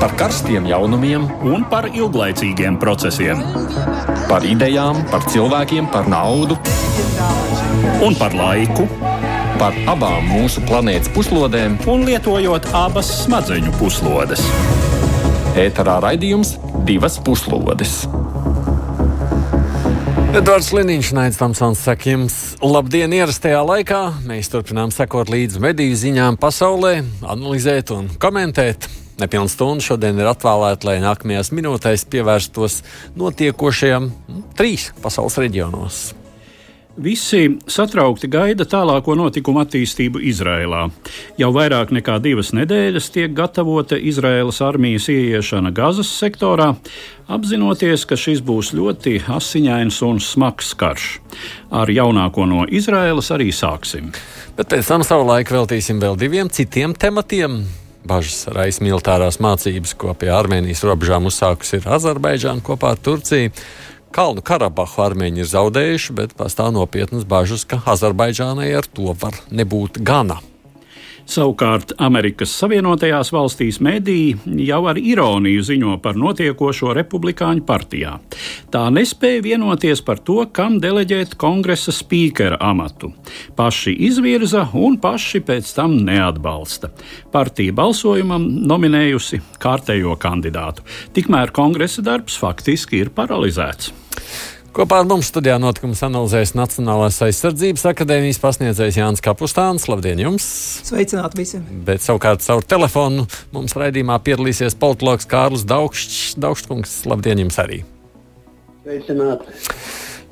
par karstiem jaunumiem un par ilglaicīgiem procesiem. Par idejām, par cilvēkiem, par naudu un par laiku. Par abām mūsu planētas puslodēm, un lietojot abas smadzeņu puslodes. Ēterā raidījums divas puslodes. Edvards Liniņš, Naids Tamsons saka jums, labdien ierastajā laikā. Mēs turpinām sekot līdzi mediju ziņām pasaulē, analizēt un komentēt. Nepilns stundu šodien ir atvēlēta, lai nākamajās minūtēs pievērstos notiekošajam nu, trīs pasaules reģionos. Visi satraukti gaida tālāko notikumu attīstību Izrēlā. Jau vairāk nekā divas nedēļas tiek gatavota Izraēlas armijas ieiešana Gazas sektorā, apzinoties, ka šis būs ļoti asiņains un smags karš. Ar jaunāko no Izraēlas arī sāksim. Bet pēc tam savu laiku veltīsim vēl diviem citiem tematiem. Bažas raisa militārās mācības, ko pie Armēnijas robežām uzsākusi Azerbaidžāna kopā ar Turciju. Kalnu Karabahu armēņi ir zaudējuši, bet pastāv nopietnas bažas, ka Azerbaidžānai ar to var nebūt gana. Savukārt Amerikas Savienotajās valstīs mediji jau ar ironiju ziņo par notiekošo republikāņu partijā. Tā nespēja vienoties par to, kam deleģēt kongresa spīkera amatu. Paši izvirza un paši pēc tam neatbalsta. Partija balsojumam nominējusi kārtējo kandidātu. Tikmēr kongresa darbs faktiski ir paralizēts. Kopā ar mums studijā notikumus analizēs Nacionālās aizsardzības akadēmijas pasniedzējs Jānis Kapustāns. Labdien jums! Sveicināti visiem! Bet savukārt caur telefonu mums raidījumā piedalīsies politologs Kārlis Daugšs. Daugškungs, labdien jums arī! Sveicināti!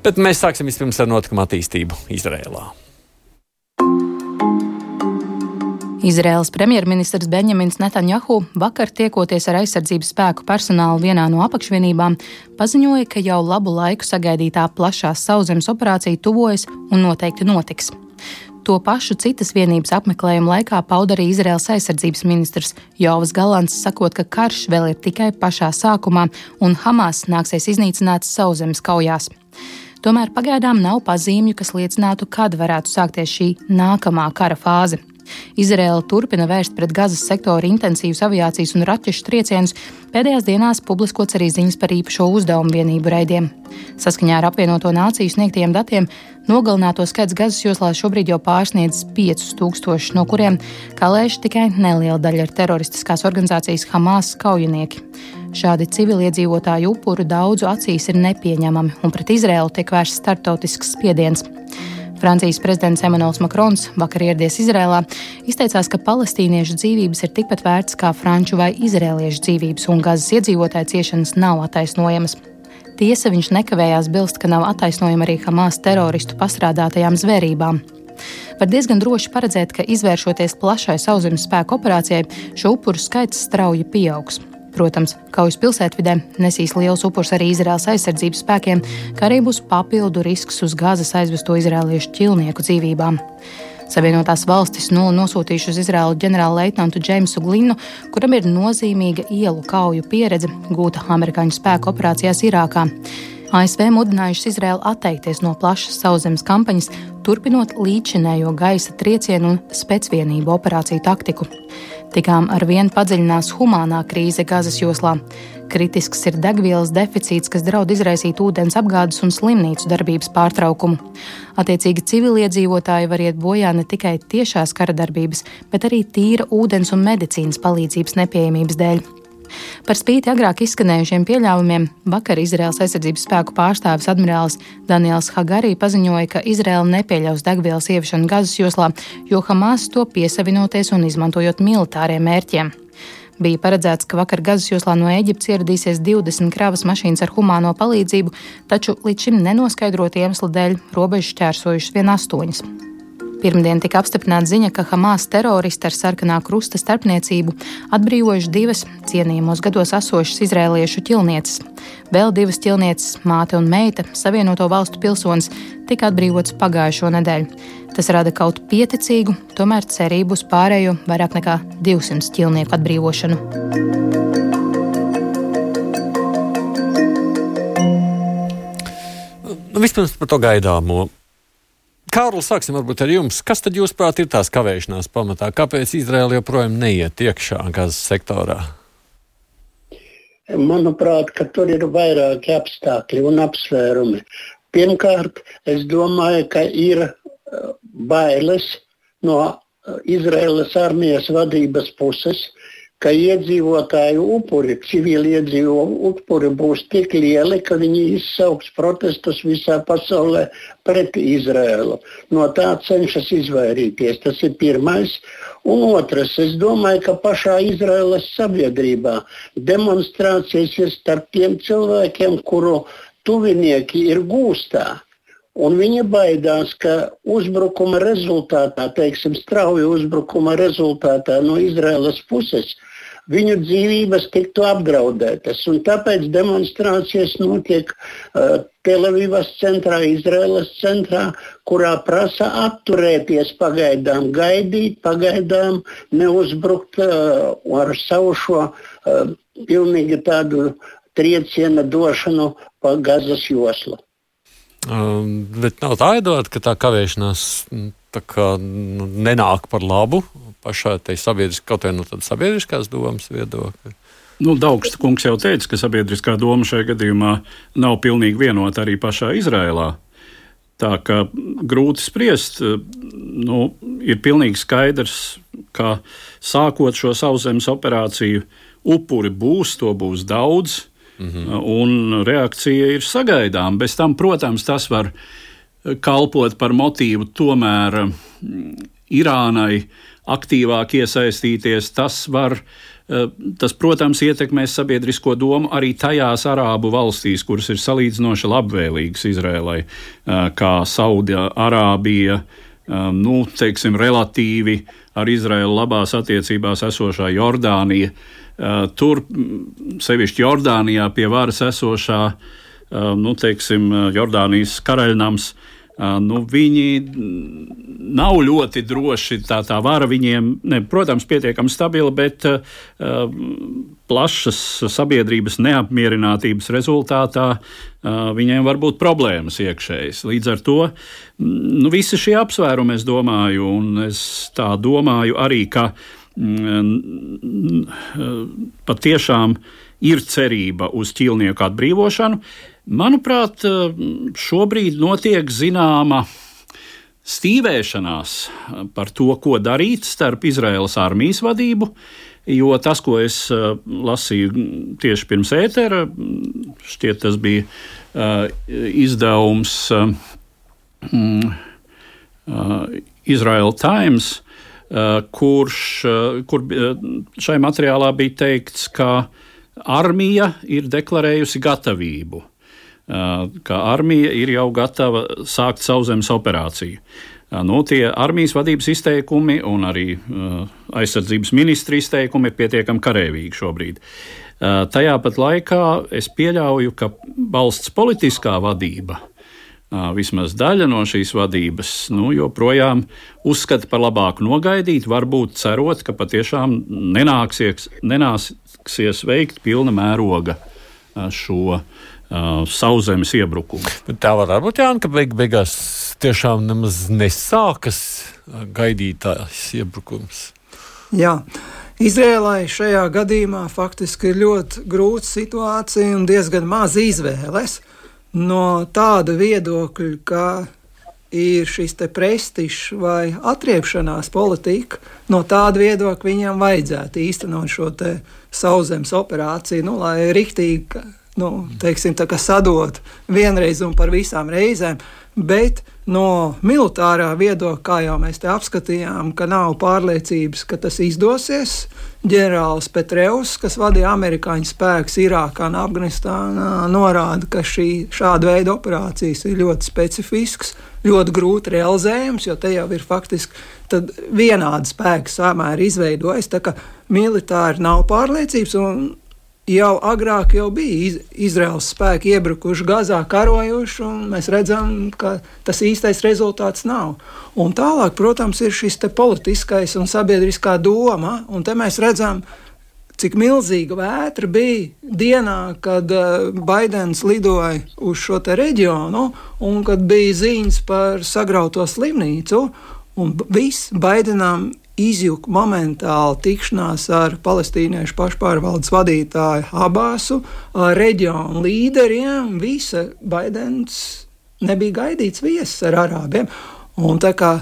Bet mēs sāksim vispirms ar notikumu attīstību Izrēlā. Izraels premjerministrs Benjamins Netanjahu vakar tiekoties ar aizsardzības spēku personālu vienā no apakšvienībām, paziņoja, ka jau labu laiku sagaidītā plašās sauszemes operācija tuvojas un noteikti notiks. To pašu citas vienības apmeklējuma laikā pauda arī Izraels aizsardzības ministrs Jovs Galants, sakot, ka karš vēl ir tikai pašā sākumā un Hamas nāksies iznīcināt sauszemes kaujās. Tomēr pagaidām nav pazīmju, kas liecinātu, kad varētu sākties šī nākamā kara fāze. Izraela turpina vērst pret Gazas sektoru intensīvus aviācijas un raķešu triecienus. Pēdējās dienās publiskots arī ziņas par īpašo uzdevumu vienību raidiem. Saskaņā ar apvienoto nāciju sniegtiem datiem nogalināto skaits Gazas joslā šobrīd jau pārsniedz 5000, no kuriem, kā lēš, tikai neliela daļa ir teroristiskās organizācijas Hamas kaujinieki. Šādi civiliedzīvotāju upuru daudzu acīs ir nepieņemami, un pret Izraelu tiek vērsts startautisks spiediens. Francijas prezidents Emmanuels Makrons vakar ieradies Izrēlā, izteicās, ka palestīniešu dzīvības ir tikpat vērts kā franču vai izrēliešu dzīvības, un gazas iedzīvotāju ciešanas nav attaisnojamas. Tiesa viņš nekavējās bilst, ka nav attaisnojama arī Hamas teroristu pastrādātajām zvērībām. Var diezgan droši paredzēt, ka izvēršoties plašai sauszemes spēku operācijai, šo upuru skaits strauji pieaugs. Protams, kaujas pilsētvidē nesīs liels upurs arī Izraels aizsardzības spēkiem, kā arī būs papildu risks uz gazas aizvesto izrēliešu ķilnieku dzīvībām. Savienotās valstis nulli nosūtījuši uz Izraēlu ģenerālleitnantu Džeimsu Glinu, kuram ir nozīmīga ielu kauju pieredze gūta amerikāņu spēku operācijās Irākā. ASV mudinājušas Izraēlu atteikties no plašas sauszemes kampaņas, turpinot līdzinējo gaisa triecienu un spēcvienību operāciju taktiku. Tikām ar vienu padziļinās humānā krīze Gazas joslā. Kritisks ir degvielas deficīts, kas draud izraisīt ūdens apgādes un slimnīcu darbības pārtraukumu. Attiecīgi civiliedzīvotāji var iet bojā ne tikai tiešās kara darbības, bet arī tīra ūdens un medicīnas palīdzības nepieejamības dēļ. Par spīti agrāk izskanējušiem pieļāvumiem, vakar Izraels aizsardzības spēku pārstāvis admirālis Daniels Hagarī paziņoja, ka Izraela nepieļaus degvielas ieviešanu Gazas joslā, jo Hamas to piesavinoties un izmantojot militāriem mērķiem. Bija paredzēts, ka vakar Gazas joslā no Eģiptes ieradīsies 20 kravas mašīnas ar humāno palīdzību, taču līdz šim nenoskaidrotu iemeslu dēļ robežu šķērsojušas vien astoņas. Pirmdien tika apstiprināta ziņa, ka Hamas teroristi ar sarkanā krusta starpniecību atbrīvojuši divas cienījamos gados esošas izrēliešu ķilnieces. Vēl divas ķilnieces, māte un meita, Savienoto valstu pilsonis, tika atbrīvots pagājušo nedēļu. Tas rada kaut pieticīgu, tomēr cerību uz pārējo vairāk nekā 200 ķilnieku atbrīvošanu. Nu, vispirms par to gaidāmo. Kārlis, sāksim varbūt ar jums. Kas tad jūsuprāt ir tās kavēšanās pamatā? Kāpēc Izraela joprojām neiet iekšā gazas sektorā? manuprāt, ka tur ir vairāki apstākļi un apsvērumi. Pirmkārt, es domāju, ka ir uh, bailes no uh, Izraēlas armijas vadības puses, ka iedzīvotāju upuri, civili iedzīvotāju upuri būs tik lieli, ka viņi izsauks protestus visā pasaulē pret Izraēlu. No tā cenšas izvairīties. Tas ir pirmais. Un otrs, es domāju, ka pašā Izraēlas sabiedrībā demonstrācijas ir starp tiem cilvēkiem, kuru tuvinieki ir gūstā. Un viņa baidās, ka uzbrukuma rezultātā, teiksim, strauja uzbrukuma rezultātā no Izraēlas puses, viņu dzīvības tiktu apdraudētas. Un tāpēc demonstrācijas notiek uh, Telavivas centrā, Izraēlas centrā, kurā prasa atturēties pagaidām, gaidīt, pagaidām neuzbrukt uh, ar savu šo uh, pilnīgi tādu trieciena došanu pa gazas joslu. Um, bet nav tā iedot, ka tā kavēšanās tā kā, nu, nenāk par labu pašā sabiedriskā, kaut vai no tādas sabiedriskās domas viedokļa. Nu, Daugsta kungs jau teica, ka sabiedriskā doma šajā gadījumā nav pilnīgi vienota arī pašā Izrēlā. Tā kā grūti spriest, nu, ir pilnīgi skaidrs, ka sākot šo sauszemes operāciju, upuri būs, to būs daudz, mm -hmm. un reakcija ir sagaidām. Bez tam, protams, tas var kalpot par motīvu tomēr Irānai aktīvāk iesaistīties. Tas var, eh, tas, protams, ietekmēs sabiedrisko domu arī tajās arābu valstīs, kuras ir salīdzinoši labvēlīgas Izrēlai, eh, kā Saudi-Arābija, eh, nu, teiksim, relatīvi ar Izraēlu labās attiecībās esošā Jordānija. Tur, mm, sevišķi Jordānijā, pie varas esošā, nu, teiksim, Jordānijas karaļnams, nu, viņi nav ļoti droši. Tā, tā vara viņiem, ne, protams, pietiekami stabila, bet uh, plašas sabiedrības neapmierinātības rezultātā uh, viņiem var būt problēmas iekšējas. Līdz ar to nu, visi šie apsvērumi, es domāju, un es tā domāju arī, ka mm, patiešām ir cerība uz ķīlnieku atbrīvošanu. Manuprāt, šobrīd notiek zināma stīvēšanās par to, ko darīt starp Izraēlas armijas vadību. Jo tas, ko es uh, lasīju tieši pirms ētera, šķiet, tas bija uh, izdevums uh, Israel Times, kurš, kur šai materiālā bija teikts, ka armija ir deklarējusi gatavību ka armija ir jau gatava sākt sauszemes operāciju. Nu, tie armijas vadības izteikumi un arī uh, aizsardzības ministra izteikumi ir pietiekami karavīgi šobrīd. Tajā pat laikā es pieļauju, ka valsts politiskā vadība, vismaz daļa no šīs vadības, nu, joprojām uzskata par labāku nogaidīt, varbūt cerot, ka patiešām nenāksies, nenāksies veikt pilna mēroga šo uh, sauszemes iebrukumu. Bet tā var būt Jānis, ka beig beigās tiešām nemaz nesākas gaidītājs iebrukums. Jā. Izrēlai šajā gadījumā faktiski ir ļoti grūta situācija un diezgan maz izvēles. No tāda viedokļa, ka ir šis prestižs vai atriepšanās politika, no tāda viedokļa viņam vajadzētu īstenot šo sauszemes operāciju, nu, lai riktīgi nu, teiksim, sadot vienreiz un par visām reizēm. Bet no militārā viedokļa, kā jau mēs te apskatījām, ka nav pārliecības, ka tas izdosies. Ģenerālis Petreus, kas vadīja amerikāņu spēkus Irākā un Afganistānā, norāda, ka šī, šāda veida operācijas ir ļoti specifiskas, ļoti grūti realizējams, jo te jau ir faktiski vienādi spēki samēri izveidojas. Tā kā militāri nav pārliecības, un jau agrāk jau bija iz, Izraels spēki iebrukuši Gazā, karojuši, un mēs redzam, ka tas īstais rezultāts nav. Un tālāk, protams, ir šis politiskais un sabiedriskā doma, un te mēs redzam, cik milzīga vētra bija dienā, kad uh, Baidens lidoja uz šo reģionu, un kad bija ziņas par sagrauto slimnīcu, un viss Baidenam izjuka momentāli tikšanās ar palestīniešu pašpārvaldes vadītāju Abāsu, ar reģionu līderiem. Visa Baidens nebija gaidīts viesis ar arābiem. Un tā kā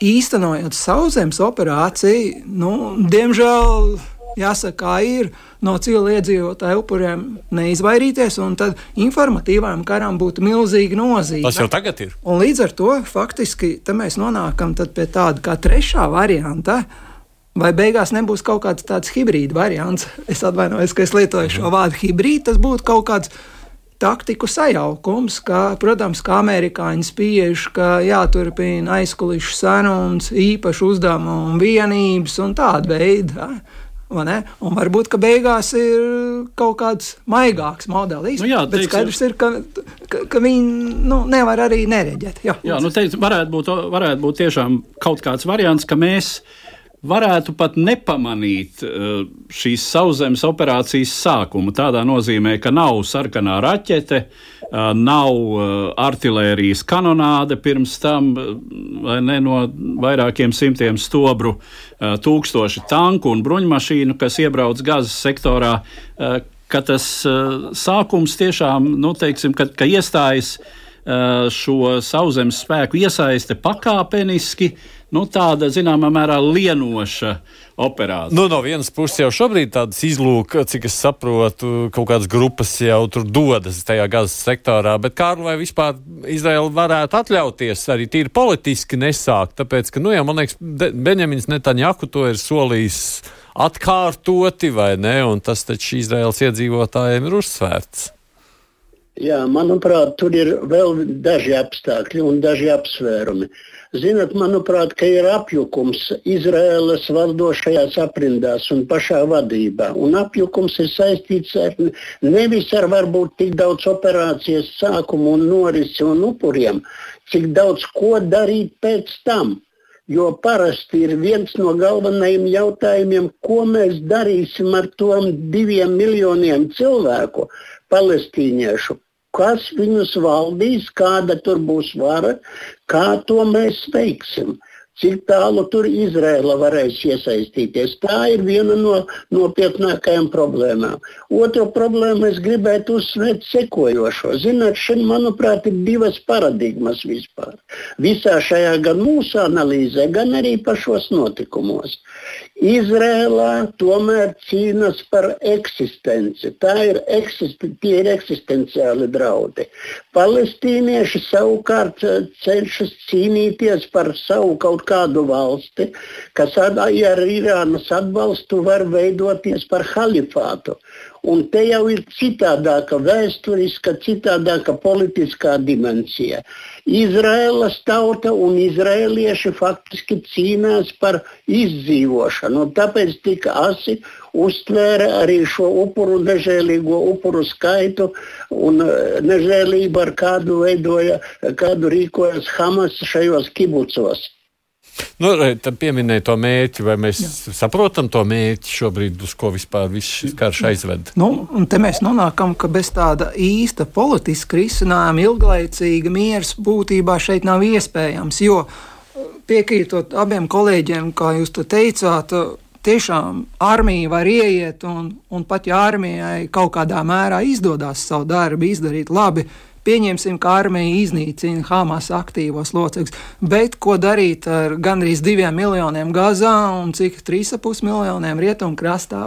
īstenojot sauszemes operāciju, nu, diemžēl jāsaka, ir no civiliedzīvotāju upuriem neizvairīties, un tad informatīvām karām būtu milzīga nozīme. Tas jau tagad ir. Un līdz ar to faktiski mēs nonākam pie tāda kā trešā varianta. Vai beigās nebūs kaut kāds tāds hibrīda variants? Es atvainojos, ka es lietoju šo vārdu hibrīd. Tas būtu kaut kāds taktiku sajaukums, ka, protams, kā amerikāņi spiež, ka jāturpina aizkulisku sarunas, īpaši uzdevumu un vienības un tāda veida. Un varbūt, ka beigās ir kaut kāds maigāks modelis. Nu jā, bet teiksim, skaidrs ir, ka, ka, ka viņi nu, nevar arī nereģēt. Jā, jā nu, teikt, varētu, būt, varētu būt tiešām kaut kāds variants, ka mēs varētu pat nepamanīt uh, šīs sauszemes operācijas sākumu. Tādā nozīmē, ka nav sarkanā raķete, uh, nav uh, artērijas kanonāde pirms tam, vai ne no vairākiem simtiem stobru, tūkstoši tanku un bruņmašīnu, kas iebrauc gazas sektorā. Ka tas sākums tiešām, nu, teiksim, ka, ka iestājas šo sauszemes spēku iesaiste pakāpeniski, nu, tāda zināmā mērā lienoša operācija. Nu, no vienas puses jau šobrīd tādas izlūk, cik es saprotu, kaut kādas grupas jau tur dodas tajā gazas sektorā, bet kā vai vispār Izraela varētu atļauties arī tīri politiski nesākt, tāpēc, ka, nu, jā, man liekas, Benjamins Netanjahu to ir solījis atkārtoti, vai ne, un tas taču Izraels iedzīvotājiem ir uzsvērts. Jā, manuprāt, tur ir vēl daži apstākļi un daži apsvērumi. Zinat, manuprāt, ka ir apjukums Izraēlas valdošajās aprindās un pašā vadībā. Un apjukums ir saistīts ar nevis ar varbūt tik daudz operācijas sākumu un norisi un upuriem, cik daudz ko darīt pēc tam. Jo parasti ir viens no galvenajiem jautājumiem, ko mēs darīsim ar tom diviem miljoniem cilvēku, palestīniešu, kas viņus valdīs, kāda tur būs vara, kā to mēs veiksim. Cik tālu tur Izraela varēs iesaistīties. Tā ir viena no nopietnākajām problēmām. Otru problēmu es gribētu uzsvērt sekojošo. Ziniet, šeit, manuprāt, ir divas paradigmas vispār. Visā šajā gan mūsu analīzē, gan arī pašos notikumos. Izrēlā tomēr cīnās par eksistenci. Tā ir, eksisten, ir eksistenciāli draudi. Palestīnieši savukārt eh, cenšas cīnīties par savu kaut kādu valsti, kas ar Irānas atbalstu var veidoties par halifātu. Un te jau ir citādāka vēsturiska, citādāka politiskā dimensija. Izraēlas tauta un izrēlieši faktiski cīnās par izdzīvošanu. Tāpēc tik asi uztvēra arī šo upuru, nežēlīgo upuru skaitu un eh, nežēlību, ar kādu veidoja, kādu rīkojas Hamas šajos kibucos. Nu, tad pieminēja to mērķi, vai mēs Jā. saprotam to mērķi šobrīd, uz ko vispār viss šis karš aizved. Nu, un te mēs nonākam, ka bez tāda īsta politiska risinājuma ilglaicīga miers būtībā šeit nav iespējams. Jo piekrītot abiem kolēģiem, kā jūs to teicāt, tiešām armija var ieiet, un, un pat ja armijai kaut kādā mērā izdodas savu darbu izdarīt labi, Pieņemsim, ka armija iznīcina Hamas aktīvos locekļus, bet ko darīt ar gandrīz diviem miljoniem Gazā un cik 3,5 miljoniem rietumkrastā?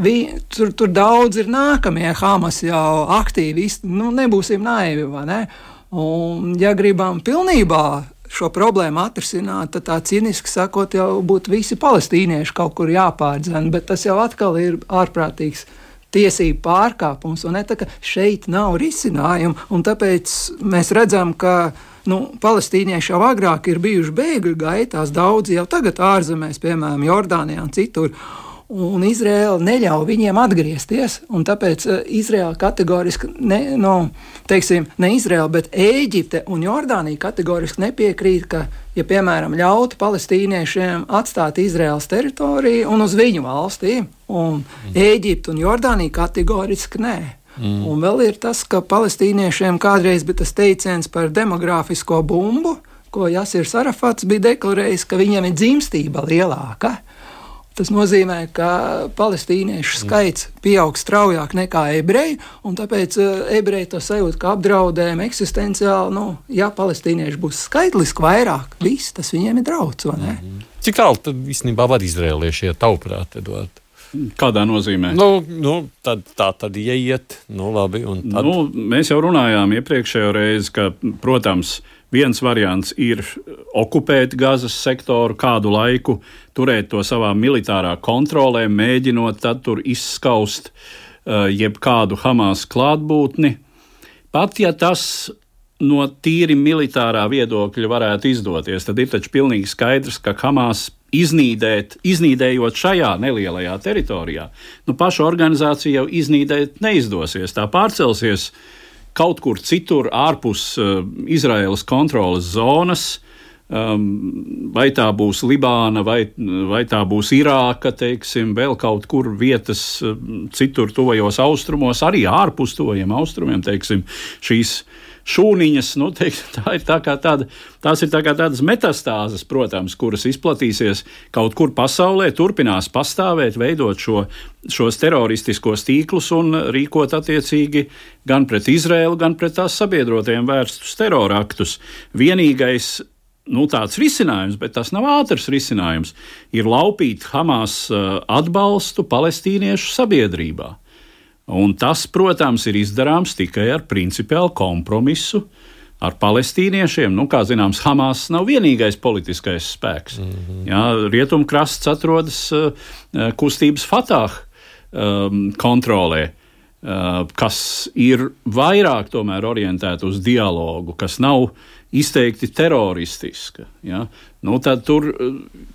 Vi, tur, tur daudz ir nākamie Hamas jau aktīvisti. Nu, nebūsim naivi, ne? Un, ja gribam pilnībā šo problēmu atrisināt, tad tā cīniski sakot, jau būtu visi palestīnieši kaut kur jāpārdzen, bet tas jau atkal ir ārprātīgs tiesību pārkāpums, un ne, šeit nav risinājumu. Tāpēc mēs redzam, ka nu, palestīnieši jau agrāk ir bijuši bēgļu gaitās, daudzi jau tagad ārzemēs, piemēram, Jordānijā un citur. Un Izraela neļauj viņiem atgriezties. Tāpēc uh, Izraela kategoriski, ne, no, teiksim, ne Izraela, bet Ēģipte un Jordānija kategoriski nepiekrīt, ka, ja, piemēram, ļautu palestīniešiem atstāt Izraels teritoriju un uz viņu valstīm, un mm. Ēģipte un Jordānija kategoriski nē. Mm. Un vēl ir tas, ka palestīniešiem kādreiz bija tas teiciens par demogrāfisko bumbu, ko Jānis Arafats bija deklarējis, ka viņiem ir dzimstība lielāka. Tas nozīmē, ka palestīniešu mm. skaits pieaug straujāk nekā ebreju, un tāpēc uh, ebreji to sajūt kā apdraudējumu eksistenciāli. Nu, ja palestīnieši būs skaitliski vairāk, viss tas viņiem ir draudz. -hmm. Cik tālu tad īstenībā var izrēlieši iet tavuprāt, Eduards? Kādā nozīmē? Nu, nu, tad, tā tad ieiet, nu labi. Tad... Nu, mēs jau runājām iepriekšējo reizi, ka, protams, viens variants ir okupēt Gazas sektoru kādu laiku, turēt to savā militārā kontrolē, mēģinot tad tur izskaust uh, jebkādu Hamas klātbūtni. Pat ja tas no tīri militārā viedokļa varētu izdoties, tad ir taču pilnīgi skaidrs, ka Hamas iznīdēt, iznīdējot šajā nelielajā teritorijā, nu, paša organizācija jau iznīdēt neizdosies. Tā pārcelsies kaut kur citur, ārpus uh, Izraēlas kontrolas zonas. Um, vai tā būs Libāna, vai, vai tā būs Irāka, teiksim, vēl kaut kur vietas, uh, citur, tuvajos austrumos, arī ārpus tuvajiem austrumiem, teiksim, šīs uh, šūniņas. Nu, teiks, tā ir tā tāda, tās ir tā tādas metastāzes, protams, kuras izplatīsies kaut kur pasaulē, turpinās pastāvēt, veidot šo, šos teroristiskos tīklus un rīkot attiecīgi gan pret Izraēlu, gan pret tās sabiedrotajiem vērstus teroraktus. Vienīgais nu, tāds risinājums, bet tas nav ātrs risinājums, ir laupīt Hamas uh, atbalstu palestīniešu sabiedrībā. Un tas, protams, ir izdarāms tikai ar principiālu kompromisu ar palestīniešiem. Nu, kā zināms, Hamas nav vienīgais politiskais spēks. Mm -hmm. Jā, Rietumkrasts atrodas uh, kustības Fatah um, kontrolē. Uh, kas ir vairāk orientēta uz dialogu, kas nav izteikti teroristiska. Ja? Nu, tur,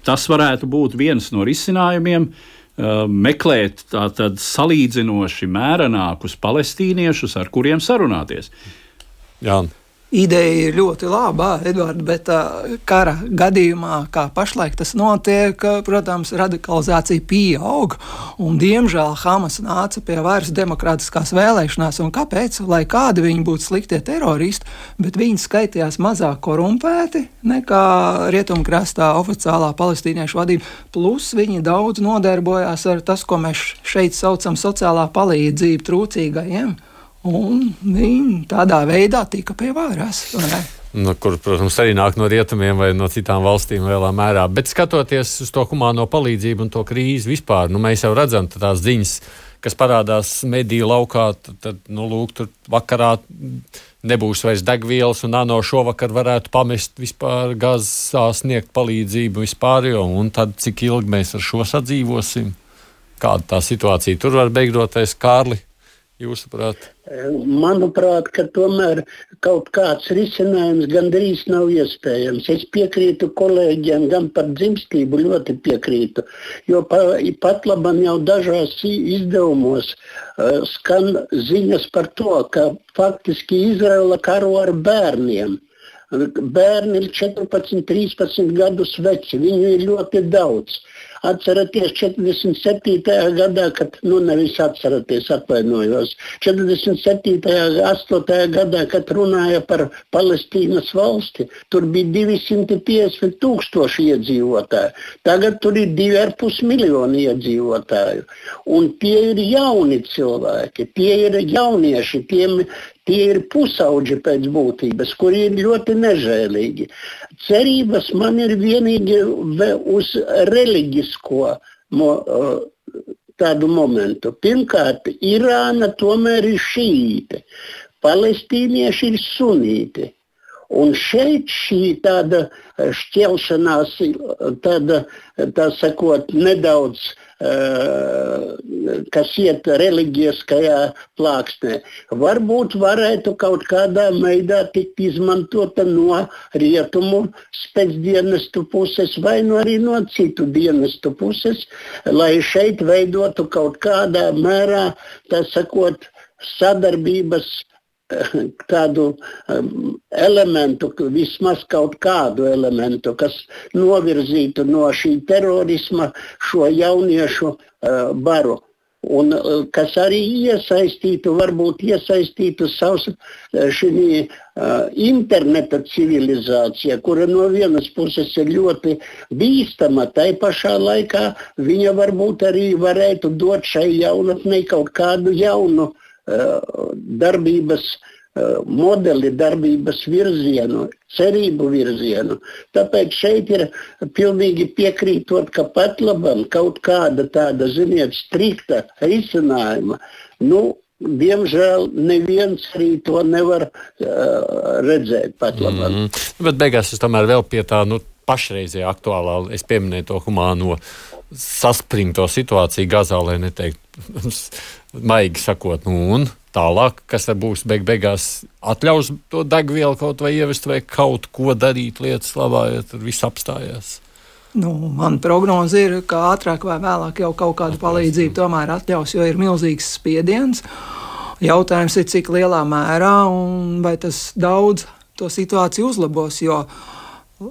tas varētu būt viens no risinājumiem. Uh, meklēt tātad salīdzinoši mērenākus palestīniešus, ar kuriem sarunāties. Jā. Ideja ir ļoti laba, Edvards, bet kara gadījumā, kā pašlaik tas notiek, protams, radikalizācija pieaug. Un, diemžēl Hamas nāca pie varas demokrātiskās vēlēšanās. Kāpēc? Lai kādi viņi būtu sliktie teroristi, bet viņi skaitījās mazāk korumpēti nekā rietumkrastā oficiālā palestīniešu vadība. Plus viņi daudz nodarbojās ar tas, ko mēs šeit saucam sociālā palīdzība trūcīgajiem. Un viņi tādā veidā tika pie varas. Nu, kur, protams, arī nāk no rietumiem vai no citām valstīm lielā mērā. Bet skatoties uz to humāno palīdzību un to krīzi vispār, nu, mēs jau redzam tās ziņas, kas parādās mediju laukā. Tad, nu, lūk, tur vakarā nebūs vairs degvielas, un ANO šovakar varētu pamest vispār gazā sniegt palīdzību vispār. Jo, un tad cik ilgi mēs ar šo sadzīvosim? Kāda tā situācija tur var beigties, Kārli? Jūsuprāt? Manuprāt, ka tomēr kaut kāds risinājums gandrīz nav iespējams. Es piekrītu kolēģiem gan par dzimstību, ļoti piekrītu. Jo pa, pat labam jau dažās izdevumos uh, skan ziņas par to, ka faktiski Izraela karo ar bērniem. Bērni ir 14, 13 gadus veci, viņu ir ļoti daudz. Uh, Atceraties, 47. gadā, kad, nu, nevis atceraties, atvainojos, 47. 8. gadā, kad runāja par Palestīnas valsti, tur bija 250 tūkstoši iedzīvotāji. Tagad tur ir 2,5 miljoni iedzīvotāju. Un tie ir jauni cilvēki, tie ir jaunieši, tiem, Tie ir pusauģi pēc būtības, kuri ir ļoti nežēlīgi. Cerības man ir vienīgi uz reliģisko mo, tādu momentu. Pirmkārt, Irāna tomēr ir šīte, palestīnieši ir sunīti. Un šeit šī tāda šķelšanās, tāda, tā sakot, nedaudz uh, kas iet reliģiskajā plāksnē. Varbūt varētu kaut kādā veidā tikt izmantota no rietumu spēcdienestu puses vai no arī no citu dienestu puses, lai šeit veidotu kaut kādā mērā, tā sakot, sadarbības tādu um, elementu, vismaz kaut kādu elementu, kas novirzītu no šī terorisma šo jauniešu uh, baru. un kas arī iesaistītu, varbūt iesaistītu savus šī uh, interneta civilizācija, kura no vienas puses ir ļoti bīstama, tai pašā laikā viņa varbūt arī varētu dot šai jaunatnei kaut kādu jaunu uh, darbības uh, modeli, darbības virzienu, cerību virzienu. Tāpēc šeit ir pilnīgi piekrītot, ka pat labam kaut kāda tāda, ziniet, strikta risinājuma, nu, diemžēl neviens arī to nevar uh, redzēt pat labam. Mm -hmm. Bet beigās es tomēr vēl pie tā, nu, pašreizējā aktuālā, es pieminēju to humāno saspringto situāciju Gazā, lai neteiktu maigi sakot, nu un tālāk, kas būs beig beigās, atļaus to degvielu kaut vai ievest, vai kaut ko darīt lietas labā, ja tur viss apstājās. Nu, man prognoze ir, ka ātrāk vai vēlāk jau kaut kādu palīdzību tomēr atļaus, jo ir milzīgs spiediens. Jautājums ir, cik lielā mērā un vai tas daudz to situāciju uzlabos. Jo uh,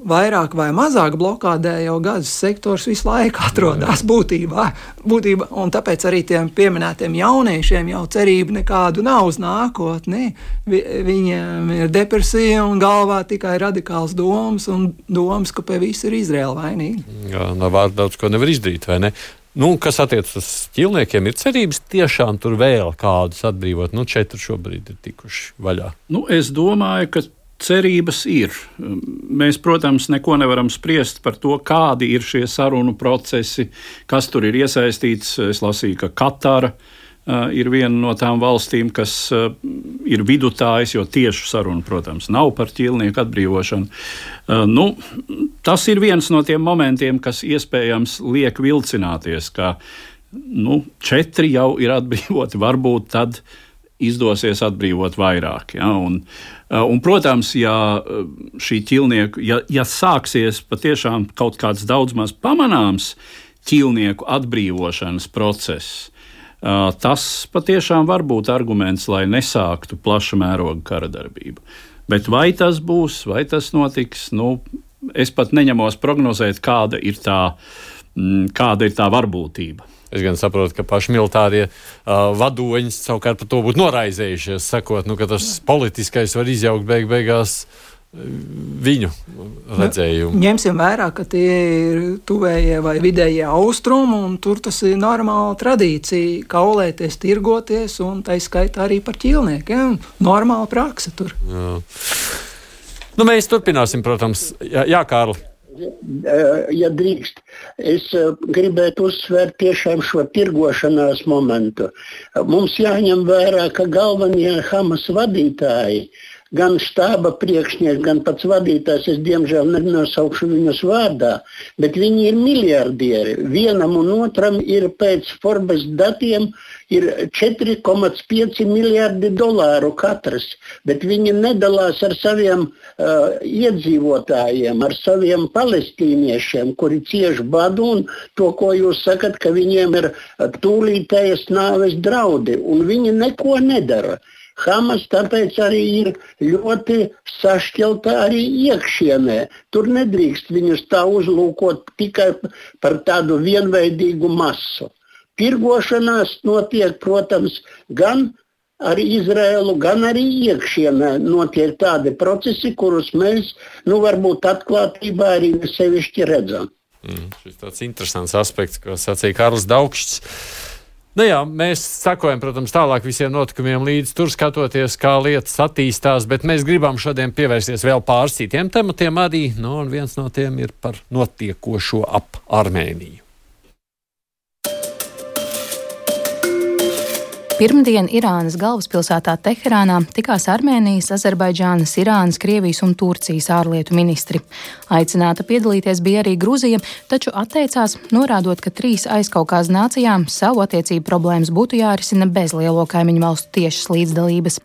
vairāk vai mazāk blokādē jau gazas sektors visu laiku atrodas būtībā. būtībā un tāpēc arī tiem pieminētiem jauniešiem jau cerība nekādu nav uz nākotni. Vi, viņiem ir depresija un galvā tikai radikāls domas un domas, ka pie visu ir Izraela vainīga. Jā, no vārda daudz ko nevar izdarīt, vai ne? Nu, kas attiecas uz ķīlniekiem, ir cerības tiešām tur vēl kādus atbrīvot. Nu, četri šobrīd ir tikuši vaļā. Nu, es domāju, ka cerības ir. Mēs, protams, neko nevaram spriest par to, kādi ir šie sarunu procesi, kas tur ir iesaistīts. Es lasīju, ka Katara ir viena no tām valstīm, kas ir vidutājs, jo tieši saruna, protams, nav par ķīlnieku atbrīvošanu. Nu, tas ir viens no tiem momentiem, kas iespējams liek vilcināties, ka nu, četri jau ir atbrīvoti, varbūt tad izdosies atbrīvot vairāk. Ja? Un, uh, un, protams, ja uh, šī ķīlnieku, ja, ja sāksies patiešām kaut kāds daudz maz pamanāms ķīlnieku atbrīvošanas process, uh, tas patiešām var būt arguments, lai nesāktu plaša mēroga kara darbību. Bet vai tas būs, vai tas notiks, nu, es pat neņemos prognozēt, kāda ir tā, mm, kāda ir tā varbūtība. Es gan saprotu, ka paši militārie uh, vadoņi savukārt par to būtu noraizējušies, sakot, nu, ka tas politiskais var izjaukt beig beigās viņu redzējumu. Nu, ņemsim vērā, ka tie ir tuvējie vai vidējie austrumi, un tur tas ir normāla tradīcija kaulēties, tirgoties, un tā skaitā arī par ķīlniekiem. Normāla praksa tur. Jā. Nu, mēs turpināsim, protams, Jā, jā Kārli. Ja drīkst, es eh, gribētu uzsvērt tiešām šo tirgošanās momentu. Mums jāņem vērā, ka galvenie Hamas vadītāji gan štāba priekšnieks, gan pats vadītājs, es diemžēl nenosaukšu viņus vārdā, bet viņi ir miljardieri. Vienam un otram ir pēc Forbes datiem 4,5 miljardi dolāru katrs, bet viņi nedalās ar saviem uh, iedzīvotājiem, ar saviem palestīniešiem, kuri cieši badu un to, ko jūs sakat, ka viņiem ir tūlītējas nāves draudi, un viņi neko nedara. Hamas tāpēc arī ir ļoti sašķelta arī iekšienē. Tur nedrīkst viņus tā uzlūkot tikai par tādu vienveidīgu masu. Tirgošanās notiek, protams, gan ar Izrēlu, gan arī iekšienē notiek tādi procesi, kurus mēs, nu, varbūt atklātībā arī sevišķi redzam. Mm, šis tāds interesants aspekts, ko sacīja Karls Daugšs. Nu jā, mēs sekojam, protams, tālāk visiem notikumiem līdz tur skatoties, kā lietas attīstās, bet mēs gribam šodien pievērsties vēl pāris citiem tematiem arī, nu, un viens no tiem ir par notiekošo ap Armēniju. Pirmdien Irānas galvaspilsētā Teherānā tikās Armēnijas, Azerbaidžānas, Irānas, Krievijas un Turcijas ārlietu ministri. Aicināta piedalīties bija arī Grūzija, taču atteicās, norādot, ka trīs aizkaukās nācijām savu attiecību problēmas būtu jārisina bez lielo kaimiņu valstu tiešas līdzdalības.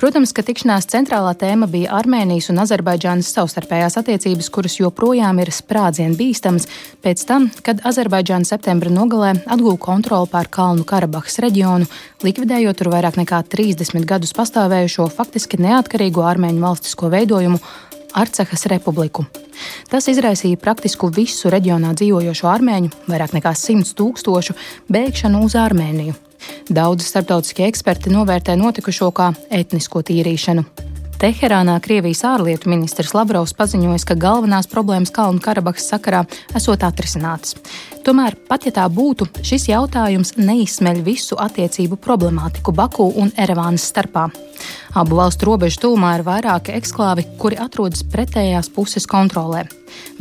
Protams, ka tikšanās centrālā tēma bija Armēnijas un Azerbaidžānas savstarpējās attiecības, kuras joprojām ir sprādzienu bīstamas pēc tam, kad Azerbaidžāna septembra nogalē atguva kontroli pār Kalnu Karabahas reģionu, likvidējot tur vairāk nekā 30 gadus pastāvējušo faktiski neatkarīgo armēņu valstisko veidojumu Arcehas republiku. Tas izraisīja praktiski visu reģionā dzīvojošo armēņu, vairāk nekā 100 tūkstošu, bēgšanu uz Armēniju. Daudzi starptautiskie eksperti novērtē notikušo kā etnisko tīrīšanu. Teherānā Krievijas ārlietu ministrs Lavrovs paziņoja, ka galvenās problēmas Kalnu Karabahas sakarā esot atrisinātas. Tomēr, pat ja tā būtu, šis jautājums neizsmeļ visu attiecību problemātiku Baku un Erevānas starpā. Abu valstu robežu tūmā ir vairāki eksklāvi, kuri atrodas pretējās puses kontrolē.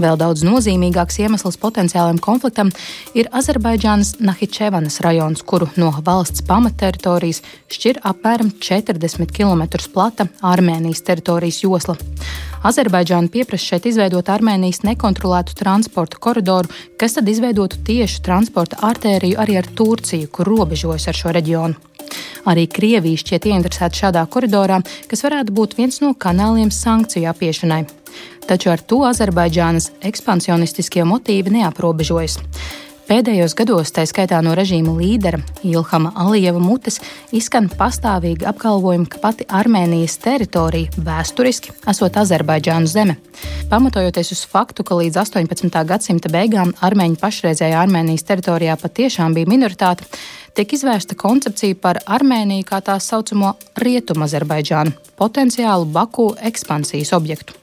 Vēl daudz nozīmīgāks iemesls potenciālajam konfliktam ir Azerbaidžānas Nahičevanas rajons, kuru no valsts pamatteritorijas šķir apmēram 40 km plata Armēnijas teritorijas josla. Azerbaidžāna pieprasa šeit izveidot Armēnijas nekontrolētu transporta koridoru, kas tad izveidotu tiešu transporta artēriju arī ar Turciju, kur robežojas ar šo reģionu. Arī Krievija šķiet ieinteresēta šādā koridorā, kas varētu būt viens no kanāliem sankciju apiešanai. Taču ar to Azerbaidžānas ekspansionistiskie motīvi neaprobežojas. Pēdējos gados, tā skaitā no režīma līdera Ilhama Alijeva mutes, izskan pastāvīgi apgalvojumi, ka pati Armēnijas teritorija vēsturiski esot Azerbaidžānu zeme. Pamatojoties uz faktu, ka līdz 18. gadsimta beigām armēņi pašreizējā Armēnijas teritorijā patiešām bija minoritāte, tiek izvērsta koncepcija par Armēniju kā tā saucamo Rietumu Azerbaidžānu, potenciālu Baku ekspansijas objektu.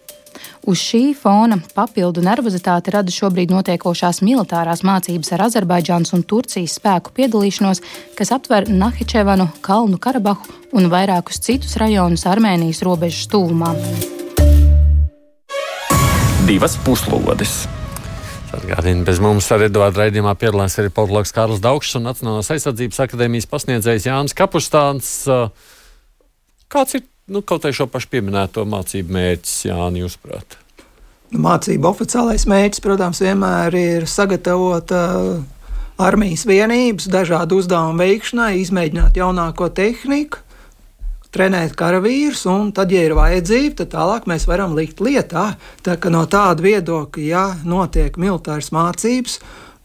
Uz šī fona papildu nervozitāti rada šobrīd notiekošās militārās mācības ar Azerbaidžānas un Turcijas spēku piedalīšanos, kas aptver Nahičevanu, Kalnu Karabahu un vairākus citus rajonus Armēnijas robežas tuvumā. Divas puslodes! Atgādini, bez mums ar Eduardu raidījumā piedalās arī politologs Kārls Daugšs un Nacionālās aizsardzības akadēmijas pasniedzējs Jānis Kapustāns. Kāds ir nu, kaut vai šo pašu pieminēto mācību mērķis, Jānis, jūsuprāt? Nu, mācību oficiālais mērķis, protams, vienmēr ir sagatavot uh, armijas vienības dažādu uzdevumu veikšanai, izmēģināt jaunāko tehniku, trenēt karavīrus, un tad, ja ir vajadzība, tad tālāk mēs varam likt lietā. Tā kā no tāda viedokļa, ja notiek militāras mācības,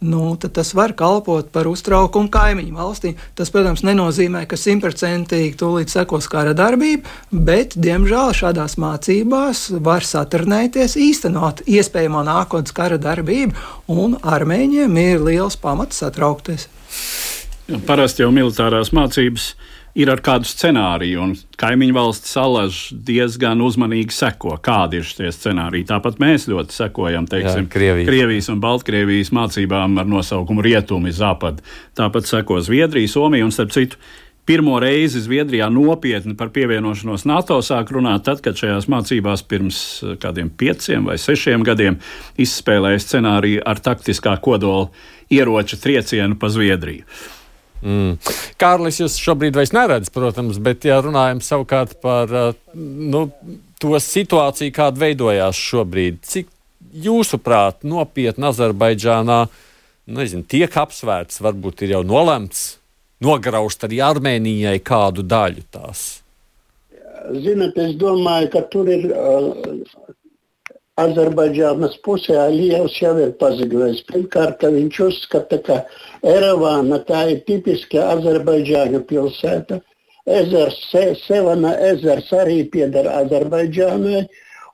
nu, tad tas var kalpot par uztraukumu kaimiņu valstī. Tas, protams, nenozīmē, ka simtprocentīgi tūlīt sekos kara darbība, bet, diemžēl, šādās mācībās var saturnēties, īstenot iespējamo nākotnes kara darbību, un armēņiem ir liels pamats satraukties. Parasti jau militārās mācības ir ar kādu scenāriju, un kaimiņu valsts salaž diezgan uzmanīgi seko, kādi ir šie scenāriji. Tāpat mēs ļoti sekojam teiksim, Jā, Krievijas. Krievijas un Baltkrievijas mācībām ar nosaukumu Rietumi, Zapad. Tāpat seko Zviedrija, Somija un starp citu. Pirmo reizi Zviedrijā nopietni par pievienošanos NATO sāk runāt tad, kad šajās mācībās pirms eh, kādiem pieciem vai sešiem gadiem izspēlēja scenāriju ar taktiskā kodola ieroča triecienu pa Zviedriju. Mm. Kārlis, jūs šobrīd vairs neredzat, protams, bet, ja runājam savukārt par nu, to situāciju, kāda veidojās šobrīd, cik jūsuprāt nopietni Azerbaidžānā nezinu, tiek apsvērts, varbūt ir jau nolemts nograust arī Armēnijai kādu daļu tās? Ziniet, es domāju, ka tur ir uh, Azerbaidžānas pusē Alijevs jau ir paziņojis. Pirmkārt, viņš uzskata, ka Erevāna tā ir tipiska Azerbaidžāņu pilsēta. Ezers, Se, Sevana ezers arī pieder Azerbaidžānai.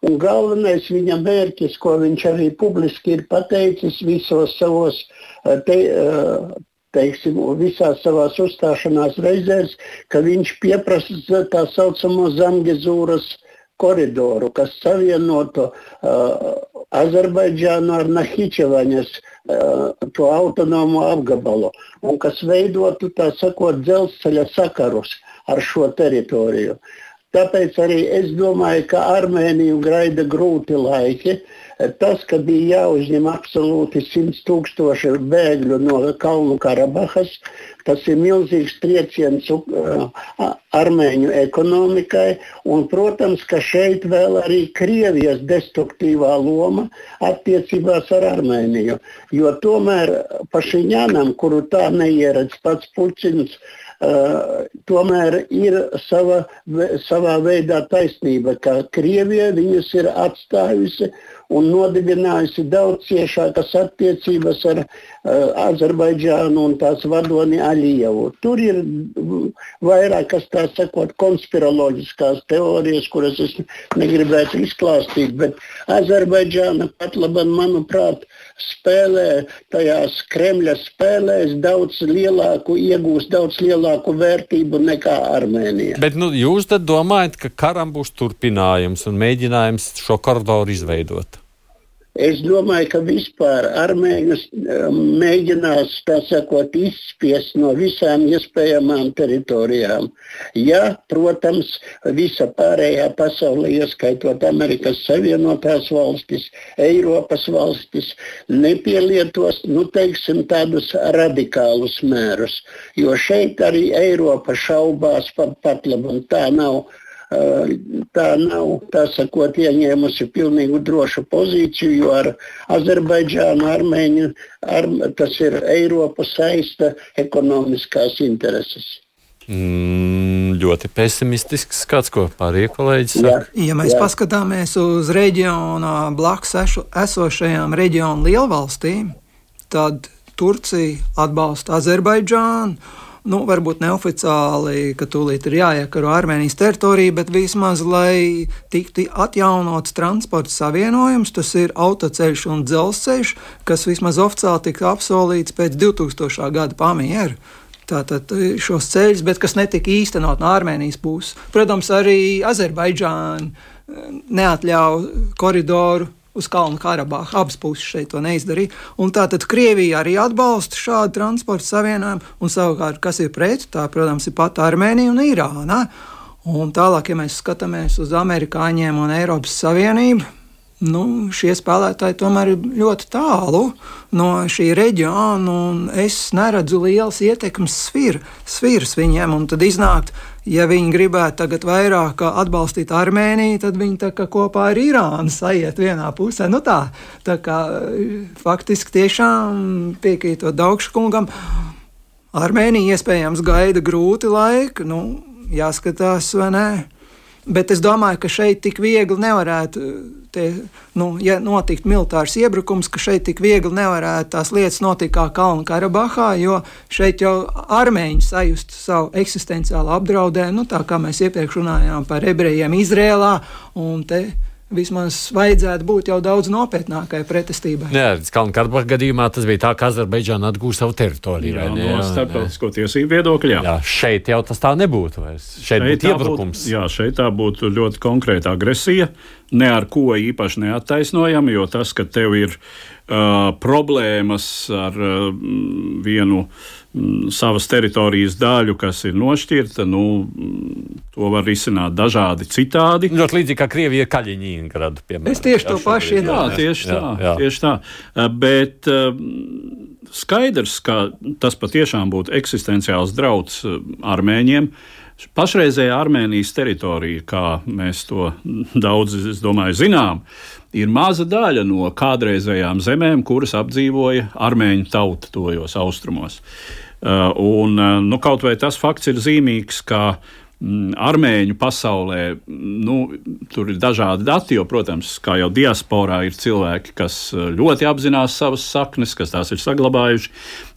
Un galvenais viņa mērķis, ko viņš arī publiski ir pateicis visos savos, eh, te, eh, teiksim, visās savās uzstāšanās reizēs, ka viņš pieprasa tā saucamo Zangezūras uh, koridoru, kas savienotu uh, Azerbaidžānu ar Nahičevaņas uh, to autonomo apgabalu un kas veidotu, tā sakot, dzelzceļa sakarus ar šo teritoriju. Tāpēc arī es domāju, ka Armēniju gaida grūti laiki. Tas, ka bija jāuzņem absolūti 100 tūkstoši bēgļu no Kalnu Karabahas, tas ir milzīgs trieciens uh, armēņu ekonomikai. Un, protams, ka šeit vēl arī Krievijas destruktīvā loma attiecībās ar Armēniju. Jo tomēr Pašiņānam, kuru tā neieredz pats Puķins, Uh, tomēr ir sava, savā veidā taisnība, ka Krievija viņus ir atstājusi un nodibinājusi daudz ciešākas attiecības ar uh, Azerbaidžānu un tās vadoni Alijevu. Tur ir vairākas tā sakot konspiroloģiskās teorijas, kuras es negribētu izklāstīt, bet Azerbaidžāna pat labam, manuprāt, spēlē tajās Kremļa spēlēs daudz lielāku, iegūst daudz lielāku vērtību nekā Armēnija. Bet nu, jūs domājat, ka karam būs turpinājums un mēģinājums šo koridoru izveidot? Es domāju, ka vispār armēņus um, mēģinās sakot, izspiest no visām iespējamām teritorijām. Ja, protams, visa pārējā pasaule, ieskaitot Amerikas Savienotās valstis, Eiropas valstis, nepielietos nu, teiksim, tādus radikālus mērus. Jo šeit arī Eiropa šaubās pat, pat labi, tā nav tā nav tā sakot, ieņēmusi pilnīgi drošu pozīciju, jo ar Azerbaidžānu, Armēņu ar, tas ir Eiropa saista ekonomiskās intereses. Mm, ļoti pesimistisks skats, ko pārējie kolēģi saka. Jā, ja mēs jā. paskatāmies uz reģionā blakus esošajām reģionu lielvalstīm, tad Turcija atbalsta Azerbaidžānu nu, varbūt neoficiāli, ka tūlīt ir jāiekaro Armēnijas teritorija, bet vismaz, lai tiktu atjaunots transporta savienojums, tas ir autoceļš un dzelzceļš, kas vismaz oficiāli tika apsolīts pēc 2000. gada pamieru. Tātad šos ceļus, bet kas netika īstenot no Armēnijas puses. Protams, arī Azerbaidžāna eh, neatļauj koridoru uz Kalnu Karabahu. Abas puses šeit to neizdarīja. Un tātad Krievija arī atbalsta šādu transporta savienojumu, un savukārt, kas ir pret, tā, protams, ir pat Armēnija un Irāna. Un tālāk, ja mēs skatāmies uz amerikāņiem un Eiropas Savienību, nu, šie spēlētāji tomēr ir ļoti tālu no šī reģiona, un es neredzu lielas ietekmes sviras viņiem. Tad iznākt, ja viņi gribētu tagad vairāk atbalstīt Armēniju, tad viņi kopā ar Irānu sajiet vienā pusē. Nu tā, tā kā faktiski tiešām piekrītot Daugškungam, Armēnija iespējams gaida grūti laiki, nu, jāskatās vai nē. Bet es domāju, ka šeit tik viegli nevarētu, te, nu, ja notikt militārs iebrukums, ka šeit tik viegli nevarētu tās lietas notikt kā Kalnu Karabahā, jo šeit jau armēņi sajust savu eksistenciālu apdraudējumu, nu, tā kā mēs iepriekš runājām par ebrejiem Izrēlā un te vismaz vajadzētu būt jau daudz nopietnākai pretestībai. Jā, Kalnu-Karabahā gadījumā tas bija tā, ka Azerbaidžāna atgūst savu teritoriju. Jā, ne, no starptautisko tiesību viedokļa. Jā. jā, šeit jau tas tā nebūtu. Vairs. Šeit, šeit būtu iebrukums. Būt, jā, šeit tā būtu ļoti konkrēta agresija, ne ar ko īpaši neattaisnojama, jo tas, ka tev ir uh, problēmas ar uh, vienu uh, savas teritorijas daļu, kas ir nošķirta, nu, mm, to var risināt dažādi citādi. Ļoti līdzīgi kā Krievija Kaļiņģerāda, piemēram. Es tieši to pašu iedomājos. Jā, tieši tā. Jā, jā. Tieši tā. Uh, bet uh, skaidrs, ka tas patiešām būtu eksistenciāls drauds uh, armēņiem. Pašreizējā Armēnijas teritorija, kā mēs to daudz, es domāju, zinām, ir maza daļa no kādreizējām zemēm, kuras apdzīvoja armēņu tauta tojos austrumos. Uh, un, uh, nu, kaut vai tas fakts ir zīmīgs, ka mm, armēņu pasaulē nu, tur ir dažādi dati, jo, protams, kā jau diasporā ir cilvēki, kas uh, ļoti apzinās savas saknes, kas tās ir saglabājuši.